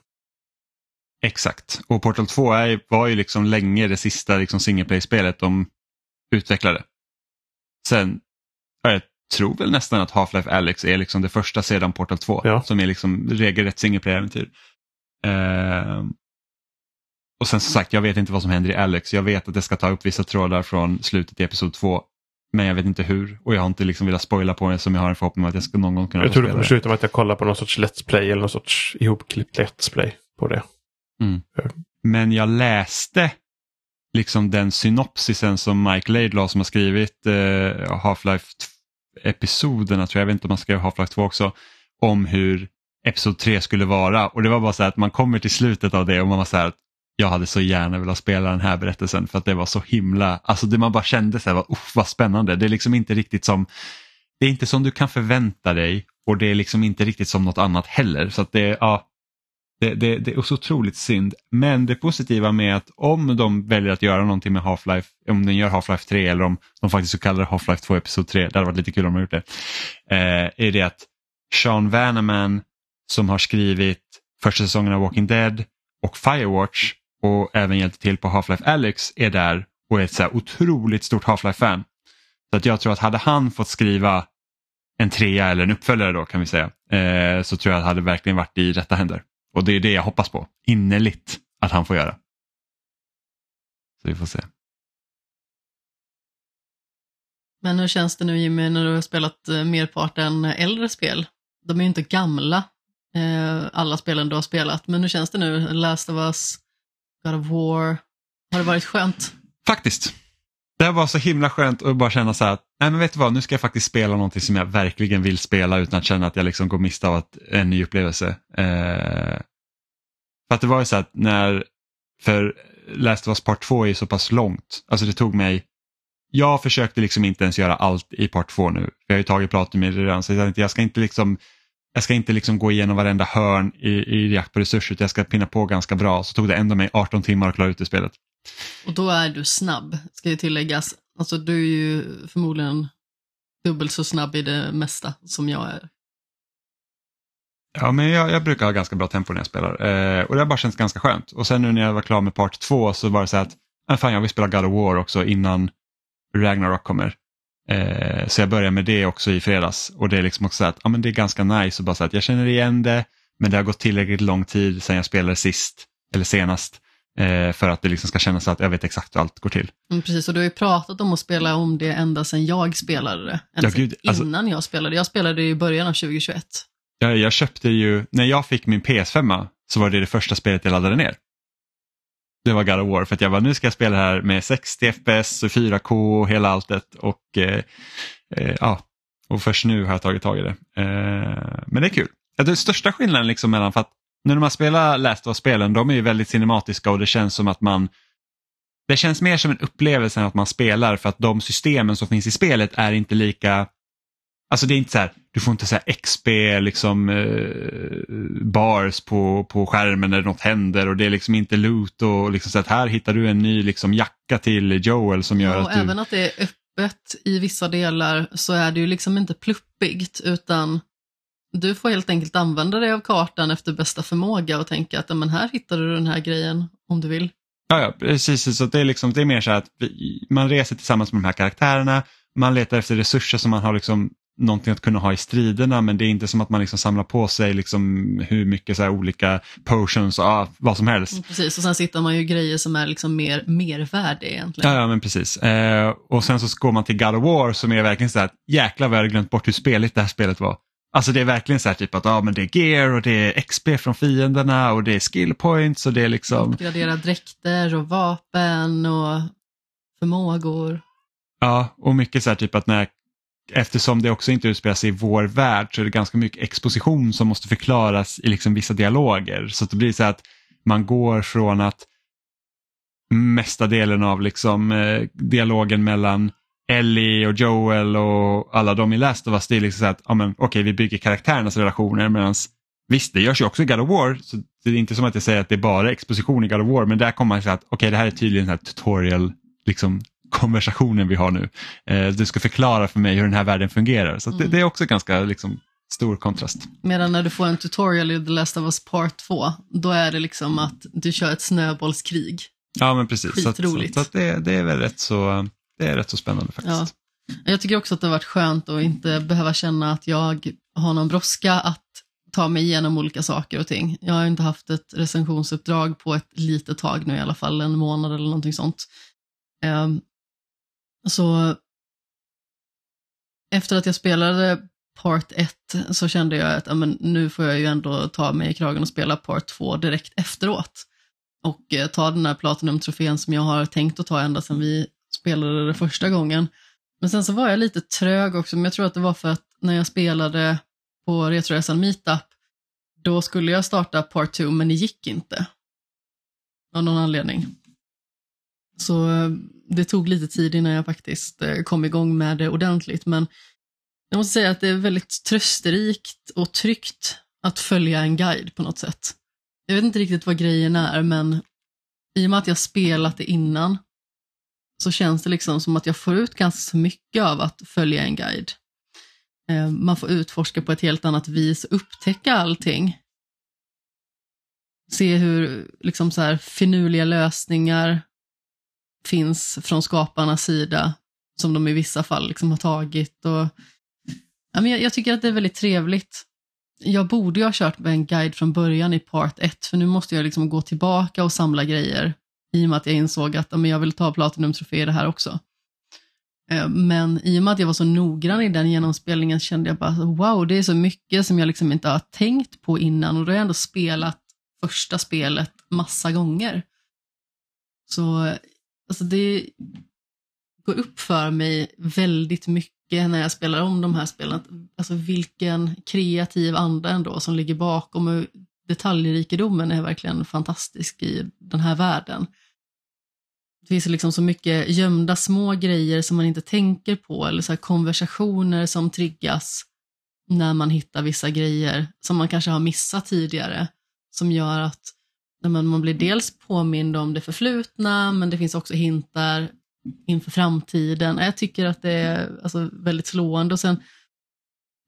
Exakt. Och Portal 2 är, var ju liksom länge det sista liksom single play-spelet de utvecklade. Sen, jag tror väl nästan att Half-Life Alyx är liksom det första sedan Portal 2 Ja. som är liksom regelrätt single play-äventyr. Ehm, och sen som sagt, jag vet inte vad som händer i Alex. Jag vet att det ska ta upp vissa trådar från slutet i Episod 2. Men jag vet inte hur och jag har inte liksom velat spoila på det som jag har en förhoppning om att jag ska någon gång kunna Jag få tror det spela sluta med att jag kollar på någon sorts Let's Play eller någon sorts ihopklippt Let's Play på det. Mm. Eh, men jag läste liksom den synopsisen som Mike Laidlaw som har skrivit eh, Half-Life episoderna, tror jag, jag vet inte om han skrev Half-Life 2 också, om hur Episod 3 skulle vara. Och det var bara så här att man kommer till slutet av det och man var så här att jag hade så gärna velat spela den här berättelsen för att det var så himla, alltså det man bara kände så här, var, "Uff, vad spännande, det är liksom inte riktigt som, det är inte som du kan förvänta dig och det är liksom inte riktigt som något annat heller. Så att det, ja, det, det, det är så otroligt synd. Men det positiva med att om de väljer att göra någonting med Half-Life, om den gör Half-Life 3 eller om de faktiskt så kallar det Half-Life 2 Episod 3, det hade varit lite kul om de gjort det, eh, är det att Sean Vanneman som har skrivit första säsongen av Walking Dead och Firewatch och även hjälpte till på Half-Life Alyx är där och är ett så här otroligt stort Half-Life-fan. Så att jag tror att hade han fått skriva en trea eller en uppföljare då kan vi säga, eh, så tror jag att det hade verkligen varit i rätta händer. Och det är det jag hoppas på, innerligt, att han får göra. Så vi får se. Men hur känns det nu Jimmy när du har spelat eh, merparten äldre spel? De är ju inte gamla, eh, alla spelen du har spelat, men hur känns det nu? Last of Us, God of War, har det varit skönt? Faktiskt. Det här var så himla skönt att bara känna så här att, nej men vet du vad, nu ska jag faktiskt spela någonting som jag verkligen vill spela utan att känna att jag liksom går miste av att, en ny upplevelse. Eh, för att det var ju så att när, för Last of Us Part 2 är ju så pass långt, alltså det tog mig, jag försökte liksom inte ens göra allt i Part 2 nu, för jag har ju tagit Platinum i det redan, så jag tänkte, jag ska inte liksom jag ska inte liksom gå igenom varenda hörn i, i jakt på resurser, utan jag ska pinna på ganska bra. Så tog det ändå mig 18 timmar att klara ut det spelet. Och då är du snabb, ska ju tilläggas. Alltså du är ju förmodligen dubbelt så snabb i det mesta som jag är. Ja, men jag, jag brukar ha ganska bra tempo när jag spelar eh, och det har bara känts ganska skönt. Och sen nu när jag var klar med part två så var det så här att ah, fan, jag vill spela God of War också innan Ragnarok kommer. Eh, så jag började med det också i fredags och det är liksom också så att ja men det är ganska nice och bara så att jag känner igen det men det har gått tillräckligt lång tid sedan jag spelade sist eller senast för att det liksom ska kännas så att jag vet exakt hur allt går till. Mm, precis, och du har ju pratat om att spela om det ända sedan jag spelade det. Ja, gud, alltså- innan jag spelade. Jag spelade i början av 2021. Jag, jag köpte ju, när jag fick min PS5 så var det det första spelet jag laddade ner. Det var God of War för att jag var nu ska jag spela här med 60 FPS, och 4K och hela alltet och eh, eh, ja, och först nu har jag tagit tag i det. Eh, men det är kul. Den största skillnaden liksom mellan, för att nu när man spelar Last of Us-spelen, de är ju väldigt cinematiska och det känns som att man det känns mer som en upplevelse än att man spelar för att de systemen som finns i spelet är inte lika Alltså det är inte så här, du får inte så XP liksom eh, bars på, på skärmen när något händer och det är liksom inte loot och liksom så att här hittar du en ny liksom jacka till Joel som gör och att du... även att det är öppet i vissa delar så är det ju liksom inte pluppigt utan du får helt enkelt använda dig av kartan efter bästa förmåga och tänka att "Ja, men här hittar du den här grejen om du vill. Ja, ja precis. Så det är, liksom, det är mer så att vi, man reser tillsammans med de här karaktärerna man letar efter resurser som man har liksom någonting att kunna ha i striderna men det är inte som att man liksom samlar på sig liksom hur mycket så olika potions och ah, vad som helst. Mm, Precis, och sen sitter man ju grejer som är liksom mer mervärde egentligen. Ja, ja men precis. Eh, och sen så går man till God of War som är verkligen så här, jäklar vad jag hade glömt bort hur speligt det här spelet var. Alltså det är verkligen så här typ att ah, men det är gear och det är XP från fienderna och det är skill points och det är liksom... Uppgradera dräkter och vapen och förmågor. Ja, och mycket så här typ att när eftersom det också inte utspelar sig i vår värld så är det ganska mycket exposition som måste förklaras i liksom vissa dialoger. Så det blir så att man går från att mesta delen av liksom, eh, dialogen mellan Ellie och Joel och alla de i Last of Us, det är liksom så att ja, men, okej, vi bygger karaktärernas relationer medan Visst, det görs ju också i God of War, så det är inte som att jag säger att det är bara exposition i God of War, men där kommer man säga att okej, det här är tydligen den här tutorial liksom, konversationen vi har nu. Eh, du ska förklara för mig hur den här världen fungerar. Så det, Mm. det är också ganska liksom, stor kontrast. Medan när du får en tutorial i The Last of Us Part 2, då är det liksom att du kör ett snöbollskrig. Ja, men precis. Så, att, så, Skitroligt. så att det, det är väl rätt så, det är rätt så spännande faktiskt. Ja. Jag tycker också att det har varit skönt att inte behöva känna att jag har någon brådska att ta mig igenom olika saker och ting. Jag har inte haft ett recensionsuppdrag på ett litet tag nu i alla fall, en månad eller någonting sånt. Ehm, så efter att jag spelade Part 1 så kände jag att men nu får jag ju ändå ta mig i kragen och spela Part 2 direkt efteråt. Och eh, ta den här Platinum-trofén som jag har tänkt att ta ända sedan vi spelade det första gången. Men sen så var jag lite trög också, men jag tror att det var för att när jag spelade på Retroresan Meetup, då skulle jag starta Part 2, men det gick inte. Av någon anledning. Så eh, det tog lite tid innan jag faktiskt eh, kom igång med det ordentligt, men jag måste säga att det är väldigt trösterikt och tryggt att följa en guide på något sätt. Jag vet inte riktigt vad grejen är, men i och med att jag spelat det innan så känns det liksom som att jag får ut ganska mycket av att följa en guide. Eh, man får utforska på ett helt annat vis, upptäcka allting. Se hur liksom så här finurliga lösningar finns från skaparnas sida, som de i vissa fall liksom har tagit. Och, ja, men jag, jag tycker att det är väldigt trevligt. Jag borde ju ha kört med en guide från början i part 1, för nu måste jag liksom gå tillbaka och samla grejer i och med att jag insåg att men jag vill ta Platinum-trofé i det här också. Eh, men i och med att jag var så noggrann i den genomspelningen kände jag bara wow, det är så mycket som jag liksom inte har tänkt på innan och då har jag ändå spelat första spelet massa gånger. Så alltså det går upp för mig väldigt mycket när jag spelar om de här spelen. Alltså vilken kreativ anda ändå som ligger bakom och detaljrikedomen är verkligen fantastisk i den här världen. Det finns liksom så mycket gömda små grejer som man inte tänker på eller så konversationer som triggas när man hittar vissa grejer som man kanske har missat tidigare som gör att man blir dels påmind om det förflutna men det finns också hintar inför framtiden. Jag tycker att det är alltså, väldigt slående och sen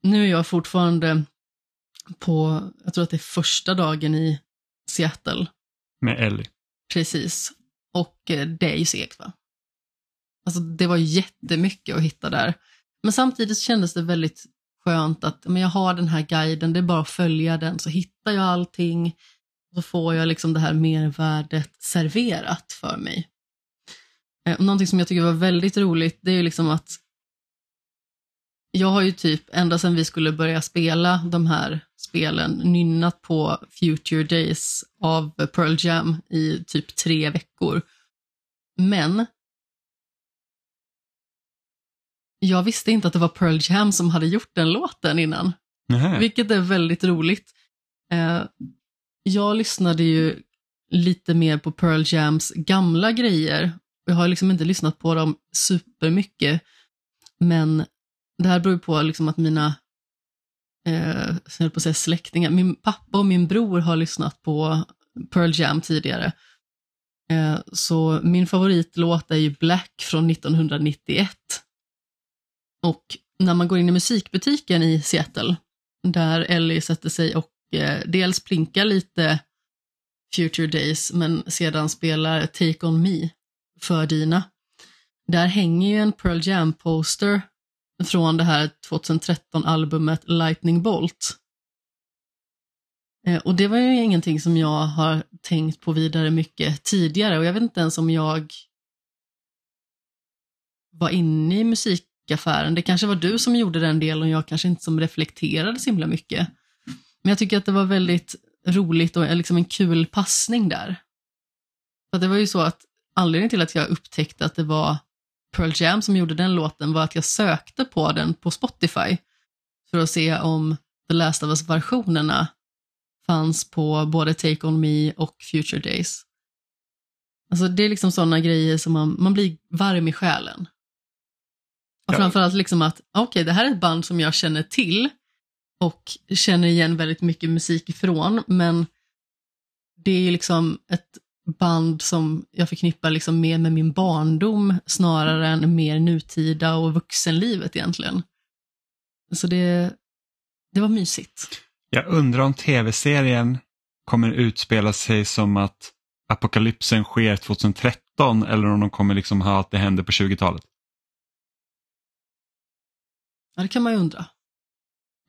nu är jag fortfarande på, jag tror att det är första dagen i Seattle Med Ellie. Precis. Och eh, det är ju segt va? Alltså det var jättemycket att hitta där. Men samtidigt kändes det väldigt skönt att men jag har den här guiden, det är bara att följa den så hittar jag allting. Så får jag liksom det här mervärdet serverat för mig. Eh, och någonting som jag tycker var väldigt roligt det är ju liksom att jag har ju typ ända sedan vi skulle börja spela de här spelen nynnat på Future Days av Pearl Jam i typ tre veckor. Men jag visste inte att det var Pearl Jam som hade gjort den låten innan, Nähä. vilket är väldigt roligt. Eh, jag lyssnade ju lite mer på Pearl Jams gamla grejer. Jag har liksom inte lyssnat på dem supermycket, men det här beror på liksom att mina eh, jag på att säga släktingar, min pappa och min bror har lyssnat på Pearl Jam tidigare. Eh, så min favoritlåt är ju Black från 1991. Och när man går in i musikbutiken i Seattle, där Ellie sätter sig och eh, dels plinkar lite Future Days, men sedan spelar Take On Me för Dina, där hänger ju en Pearl Jam-poster från det här 2013-albumet Lightning Bolt. Eh, och det var ju ingenting som jag har tänkt på vidare mycket tidigare och jag vet inte ens om jag var inne i musikaffären. Det kanske var du som gjorde den delen och jag kanske inte som reflekterade så himla mycket. Men jag tycker att det var väldigt roligt och eh, liksom en kul passning där. För det var ju så att anledningen till att jag upptäckte att det var Pearl Jam som gjorde den låten var att jag sökte på den på Spotify för att se om The Last of Us-versionerna fanns på både Take On Me och Future Days. Alltså det är liksom sådana grejer som man, man blir varm i själen. Och ja. framförallt liksom att, okej, okay, det här är ett band som jag känner till och känner igen väldigt mycket musik ifrån, men det är liksom ett band som jag förknippar liksom mer med min barndom snarare än mer nutida och vuxenlivet egentligen. Så det, det var mysigt. Jag undrar om tv-serien kommer utspela sig som att apokalypsen sker 2013 eller om de kommer liksom ha att det händer på 20-talet. Ja, det kan man ju undra.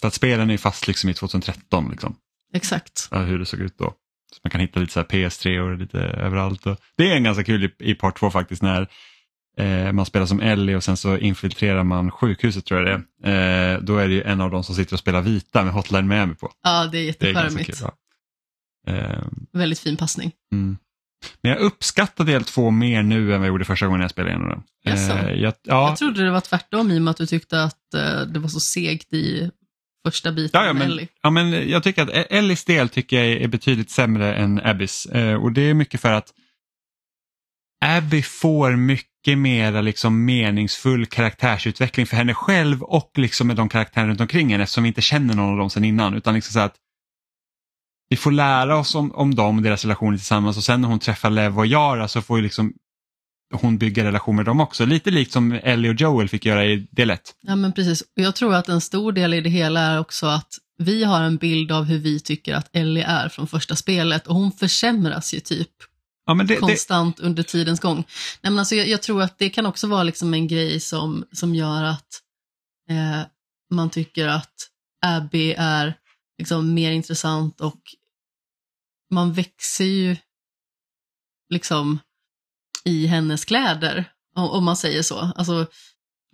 För att spelen är fast liksom i 2013. Liksom. Exakt. Ja, hur det såg ut då. Så man kan hitta lite så PS3 och lite överallt. Och det är en ganska kul i, i part 2 faktiskt när eh, man spelar som Ellie och sen så infiltrerar man sjukhuset tror jag det är. Eh, då är det ju en av dem som sitter och spelar vita med Hotline Miami på. Ja, det är jättecharmigt. Eh, Väldigt fin passning. Mm. Men jag uppskattar del två mer nu än vad jag gjorde första gången jag spelade igenom den. Yes, jag, ja. jag trodde det var tvärtom i och med att du tyckte att det var så segt i första biten ja, ja, men, Ellie. Ja, men jag tycker att e- Ellies del tycker jag är betydligt sämre än Abbys. Eh, och det är mycket för att Abby får mycket mer liksom meningsfull karaktärsutveckling för henne själv och liksom med de karaktärer runt omkring henne eftersom vi inte känner någon av dem sedan innan. Utan liksom så att vi får lära oss om, om dem och deras relationer tillsammans och sen när hon träffar Lev och Yara så får liksom hon bygga relation med dem också. Lite likt som Ellie och Joel fick göra i del 1. Ja men precis, jag tror att en stor del i det hela är också att vi har en bild av hur vi tycker att Ellie är från första spelet och hon försämras ju typ ja, det, konstant det... under tidens gång. Nej, men alltså, jag, jag, tror att det kan också vara liksom en grej som, som gör att eh, man tycker att Abby är liksom mer intressant och man växer ju liksom i hennes kläder, om man säger så. Alltså,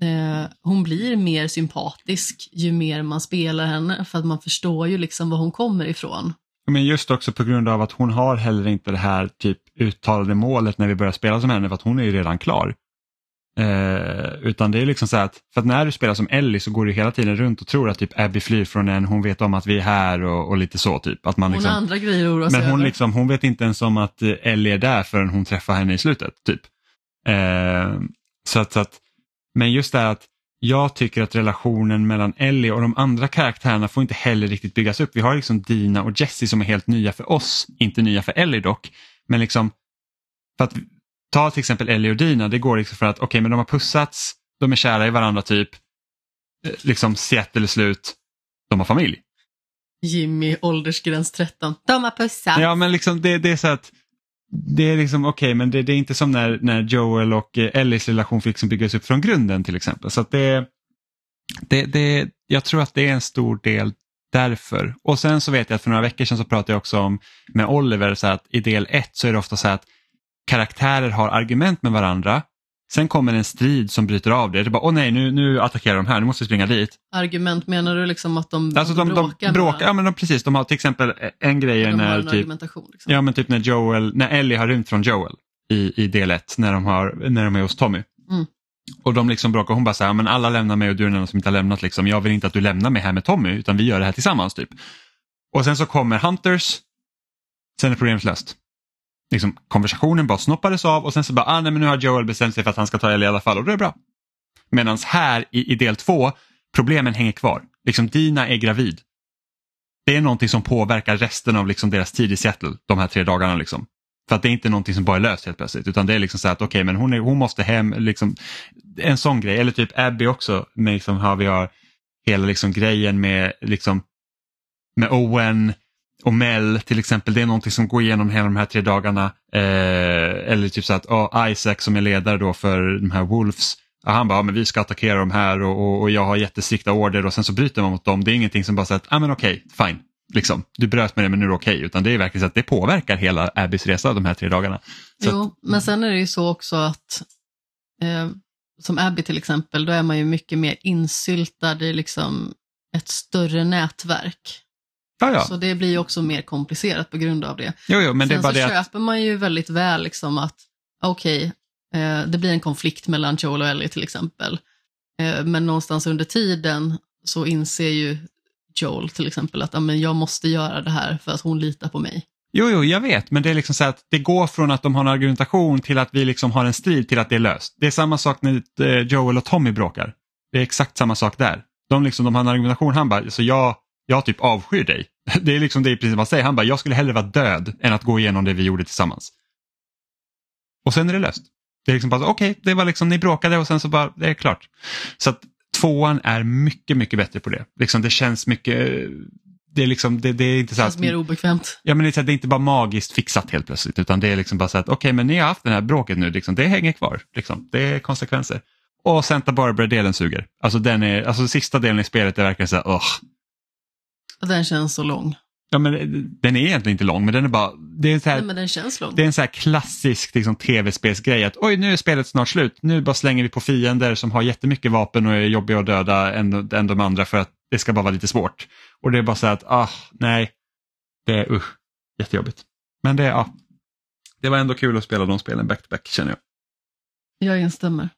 eh, hon blir mer sympatisk ju mer man spelar henne, för att man förstår ju liksom var hon kommer ifrån. Men just också på grund av att hon har heller inte det här typ uttalade målet när vi börjar spela som henne, för att hon är ju redan klar. Eh, utan det är liksom så att, för att när du spelar som Ellie så går du hela tiden runt och tror att typ Abby flyr från en, hon vet om att vi är här och, och lite så. typ. Att man hon liksom, har andra grejer att Men hon, liksom, hon vet inte ens om att eh, Ellie är där förrän hon träffar henne i slutet. typ. Eh, så att, så att, men just det här att jag tycker att relationen mellan Ellie och de andra karaktärerna får inte heller riktigt byggas upp. Vi har liksom Dina och Jessie som är helt nya för oss, inte nya för Ellie dock. Men liksom, för att ta till exempel Ellie och Dina, det går liksom för att okej okay, men de har pussats, de är kära i varandra typ, eh, liksom Seattle är slut, de har familj. Jimmy, åldersgräns 13, de har pussats. Ja men liksom det, det är så att det är liksom okej okay, men det, det, är inte som när, när Joel och eh, Ellies relation fick liksom byggas upp från grunden till exempel. Så att det, det, det, jag tror att det är en stor del därför. Och sen så vet jag att för några veckor sedan så pratade jag också om med Oliver så att i del 1 så är det ofta så att karaktärer har argument med varandra. Sen kommer en strid som bryter av det. Det är bara, åh nej, nu, nu attackerar de här, nu måste vi springa dit. Argument, menar du liksom att de, alltså de bråkar? De bråkar ja men de, precis. De har till exempel en grej de när, typ, liksom. ja, men typ när, Joel, när Ellie har rymt från Joel i, i del 1 när, de när de är hos Tommy. Mm. Och de liksom bråkar, hon bara så här, men alla lämnar mig och du är den enda som inte har lämnat. Liksom. Jag vill inte att du lämnar mig här med Tommy utan vi gör det här tillsammans. typ. Och sen så kommer Hunters, sen är problemet löst liksom, konversationen bara snoppades av och sen så bara, ah, nej, men nu har Joel bestämt sig för att han ska ta Ellie i alla fall och det är bra. Medan här i, i del två, problemen hänger kvar. Liksom Dina är gravid. Det är någonting som påverkar resten av liksom deras tid i Seattle, de här tre dagarna. Liksom. För att det är inte någonting som bara är löst helt plötsligt utan det är liksom så att okej okay, men hon, är, hon måste hem, liksom, en sån grej. Eller typ Abby också, med liksom, har vi har hela liksom grejen med, liksom, med Owen och Mel till exempel, det är någonting som går igenom hela de här tre dagarna. Eh, eller typ så att oh, Isaac som är ledare då för de här Wolves, ja, han bara, ja, men vi ska attackera de här och, och, och jag har jättestrikta order och sen så bryter man mot dem. Det är ingenting som bara säger att, ja men okej, fine, liksom, du bröt med det men nu är det okej. Utan det är verkligen så att det påverkar hela Abbys resa de här tre dagarna. Så Jo, att, men sen är det ju så också att eh, som Abby till exempel, då är man ju mycket mer insyltad i liksom ett större nätverk. Ja, ja. Så det blir ju också mer komplicerat på grund av det. Jo, jo, men det är Sen bara så det att, köper man ju väldigt väl liksom att, okej, eh, det blir en konflikt mellan Joel och Ellie till exempel. Eh, men någonstans under tiden så inser ju Joel till exempel att men jag måste göra det här för att hon litar på mig. jo, jo, jag vet, men det är liksom så att det går från att de har en argumentation till att vi liksom har en strid till att det är löst. Det är samma sak när eh, Joel och Tommy bråkar. Det är exakt samma sak där. De, liksom, de har en argumentation, han bara, så jag, jag typ avskyr dig. Det är liksom det i princip man säger, han bara, jag skulle hellre vara död än att gå igenom det vi gjorde tillsammans. Och sen är det löst. Det är liksom bara, okej, det var liksom, ni bråkade och sen så bara, det är klart. Så att tvåan är mycket, mycket bättre på det. Liksom, det känns mycket, det är liksom, det, det är inte så att, mer obekvämt. ja, men det, är att det är inte bara magiskt fixat helt plötsligt utan det är liksom bara så att, okej, men ni har haft det här bråket nu, liksom, det hänger kvar. Liksom, det är konsekvenser. Och Santa Barbara-delen suger. Alltså den är, alltså sista delen i spelet är verkligen så här, ugh. Den känns så lång. Ja, men den är egentligen inte lång, men den är bara, det är, så här, Nej, det är en så här klassisk liksom, tv-spelsgrej att oj, nu är spelet snart slut. Nu bara slänger vi på fiender som har jättemycket vapen och är jobbiga att döda än, än de andra för att det ska bara vara lite svårt. Och det är bara så här att, ah, nej, det är usch, jättejobbigt. Men det, ja, det var ändå kul att spela de spelen back-to-back känner jag. Jag instämmer.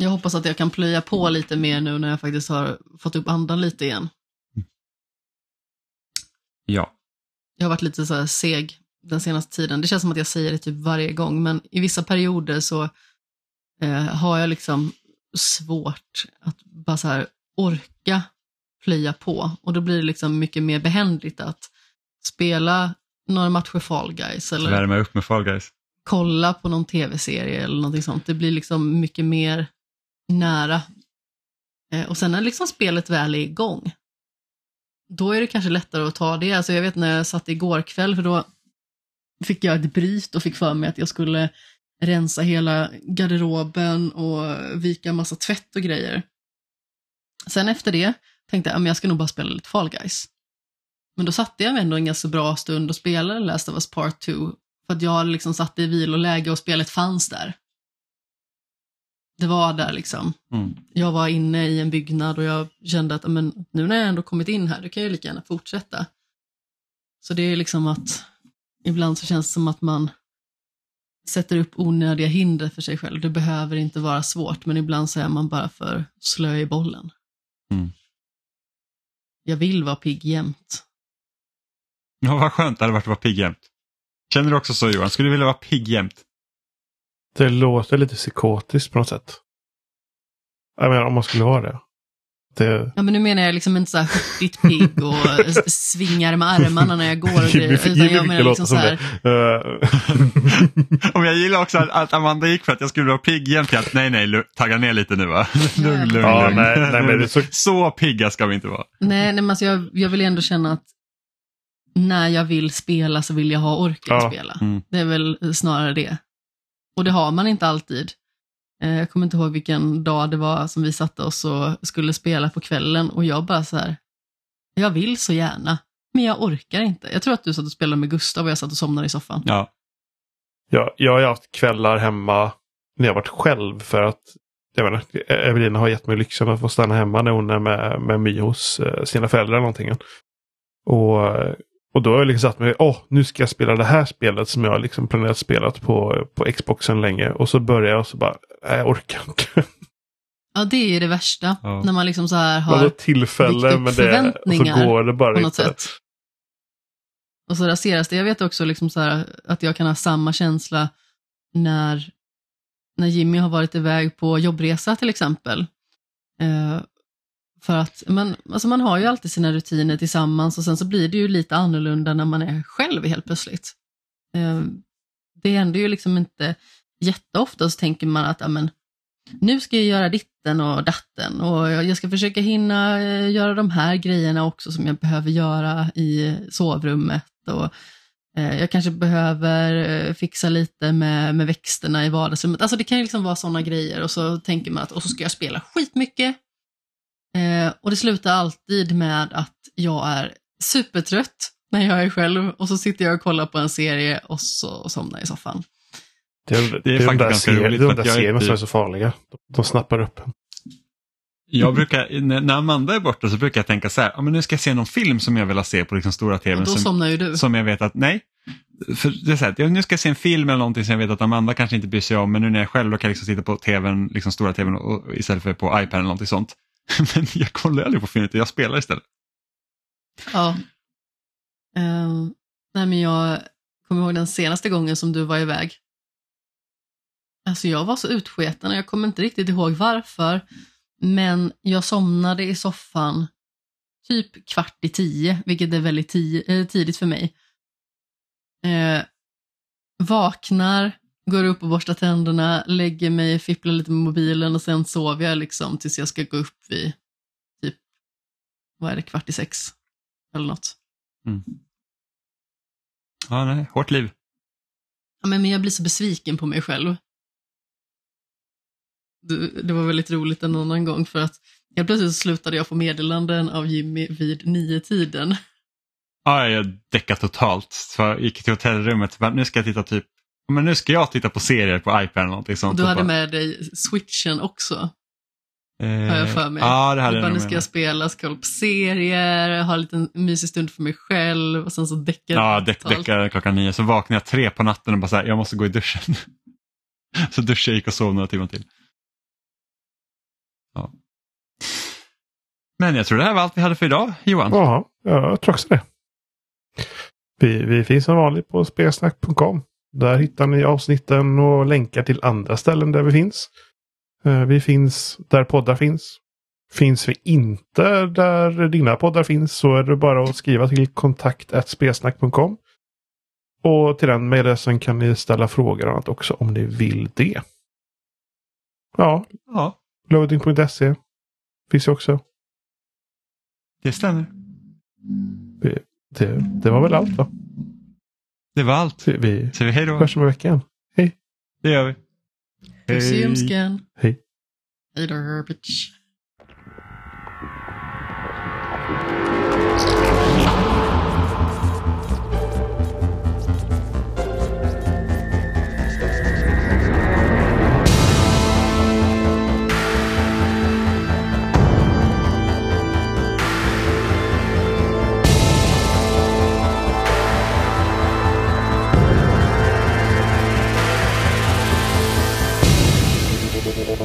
Jag hoppas att jag kan plöja på lite mer nu när jag faktiskt har fått upp andan lite igen. Ja. Jag har varit lite så här seg den senaste tiden. Det känns som att jag säger det typ varje gång, men i vissa perioder så eh, har jag liksom svårt att bara så här orka plöja på. Och då blir det liksom mycket mer behändigt att spela några matcher Fall Guys eller Värma upp med Fall Guys. kolla på någon tv-serie eller någonting sånt. Det blir liksom mycket mer nära. Eh, och sen när liksom spelet väl är igång, då är det kanske lättare att ta det. Alltså jag vet när jag satt igår kväll, för då fick jag ett bryt och fick för mig att jag skulle rensa hela garderoben och vika massa tvätt och grejer. Sen efter det tänkte jag att jag ska nog bara spela lite Fall Guys. Men då satte jag mig ändå en ganska bra stund och spelade Last of Us Part 2 för att jag liksom satt i viloläge och spelet fanns där. Det var där liksom. Mm. Jag var inne i en byggnad och jag kände att men, nu när jag ändå kommit in här, då kan jag lika gärna fortsätta. Så det är liksom att ibland så känns det som att man sätter upp onödiga hinder för sig själv. Det behöver inte vara svårt, men ibland så är man bara för slö i bollen. Mm. Jag vill vara pigg jämt. Ja, vad skönt det hade varit att vara pigg jämt. Känner du också så Johan? Skulle du vilja vara pigg jämt? Det låter lite psykotiskt på något sätt. Jag menar om man skulle vara det. det Ja, men nu menar jag liksom inte så här hurtigt pigg och svingar med armarna när jag går och grejer, utan jag menar liksom som så här, Och jag gillar också att, Amanda gick för att jag skulle vara pigg att nej, nej, tagga ner lite nu va. lugn, lugn, Ja, lugn. nej, nej, men det är så- så pigga ska vi inte vara. nej, nej men alltså jag, jag vill ändå känna att när jag vill spela så vill jag ha orken Ja. att spela. Mm. Det är väl snarare det. Och det har man inte alltid. Eh, jag kommer inte ihåg vilken dag det var som vi satte oss och skulle spela på kvällen och jag bara så här, jag vill så gärna, men jag orkar inte. Jag tror att du satt och spelade med Gustav och jag satt och somnade i soffan. Ja. jag, jag har haft kvällar hemma när jag varit själv för att jag menar, e- Evelina har gett mig lyxen att få stanna hemma när hon är med, med My hos eh, sina föräldrar någonting. Och, eh, och då har jag liksom satt mig, åh, nu ska jag spela det här spelet som jag liksom planerat spelat på, på Xboxen länge. Och så börjar jag och så bara, nej jag orkar inte. Ja, det är ju det värsta. Ja. När man liksom så här Man har tillfälle byggt upp med det och så förväntningar går det bara på något inte. sätt. Och så raseras det. Jag vet också liksom så här att jag kan ha samma känsla när, när Jimmy har varit iväg på jobbresa till exempel. Eh, för att men, alltså man har ju alltid sina rutiner tillsammans och sen så blir det ju lite annorlunda när man är själv helt plötsligt. Eh, det händer ju liksom inte jätteofta så tänker man att amen, nu ska jag göra ditten och datten och jag ska försöka hinna eh, göra de här grejerna också som jag behöver göra i sovrummet. Och eh, jag kanske behöver fixa lite med, med växterna i vardagsrummet. Alltså det kan ju liksom vara sådana grejer och så tänker man att och så ska jag spela skitmycket. Eh, och det slutar alltid med att jag är supertrött när jag är själv och så sitter jag och kollar på en serie och så somnar jag i soffan. Det är, det är, faktiskt ganska roligt. Det är de där serierna som är så farliga. De, de snappar upp. Jag brukar, när Amanda är borta så brukar jag tänka så här, ja, men nu ska jag se någon film som jag vill ha se på liksom stora tvn. Då som, somnar ju du. Som jag vet att, nej. För det är så här, nu ska jag se en film eller någonting som jag vet att Amanda kanske inte bryr sig om, men nu när jag själv då kan jag liksom sitta på tvn, liksom stora tvn och, istället för på iPad eller någonting sånt. men jag kollar aldrig på Finity, jag spelar istället. Ja. Uh, nej men jag kommer ihåg den senaste gången som du var iväg. Alltså jag var så utsketen och jag kommer inte riktigt ihåg varför. Men jag somnade i soffan typ kvart i tio, vilket är väldigt eh, tidigt för mig. Eh, vaknar, går upp och borstar tänderna, lägger mig, fipplar lite med mobilen och sen sover jag liksom tills jag ska gå upp vid typ, vad är det, kvart i sex eller något. Mm. Ja, nej, hårt liv. Ja, men jag blir så besviken på mig själv det var väldigt roligt en annan gång för att helt plötsligt slutade jag få meddelanden av Jimmy vid nio tiden. Ja, jag däckade totalt. Så jag gick till hotellrummet och nu ska jag titta typ men nu ska jag titta på serier på iPad eller någonting sånt. Du hade med dig switchen också. Eh, har jag för mig. Ja, det hade jag bara, nu ska jag spela, ska kolla på serier, ha en liten mysig stund för mig själv och sen så däckar Ja, däck, däckar klockan nio. Så vaknade jag tre på natten och bara så här, jag måste gå i duschen. så duschade jag gick och sov några timmar till. Ja. Men jag tror det här var allt vi hade för idag, Johan. Ja, jag tror också det. Vi, vi finns som vanligt på spelsnack.com. Där hittar ni avsnitten och länkar till andra ställen där vi finns. Eh, vi finns där poddar finns. Finns vi inte där dina poddar finns så är det bara att skriva till kontakt spelsnack.com. Och till den mejladressen kan ni ställa frågor och annat också om ni vill det. Ja. ja. Loading.se finns ju också. Det stämmer. Det, det, det, var väl allt va? Det var allt. Så vi, Så vi hej då. hörs om en vecka Hej. Det gör vi. Hej. Hej då, bitch.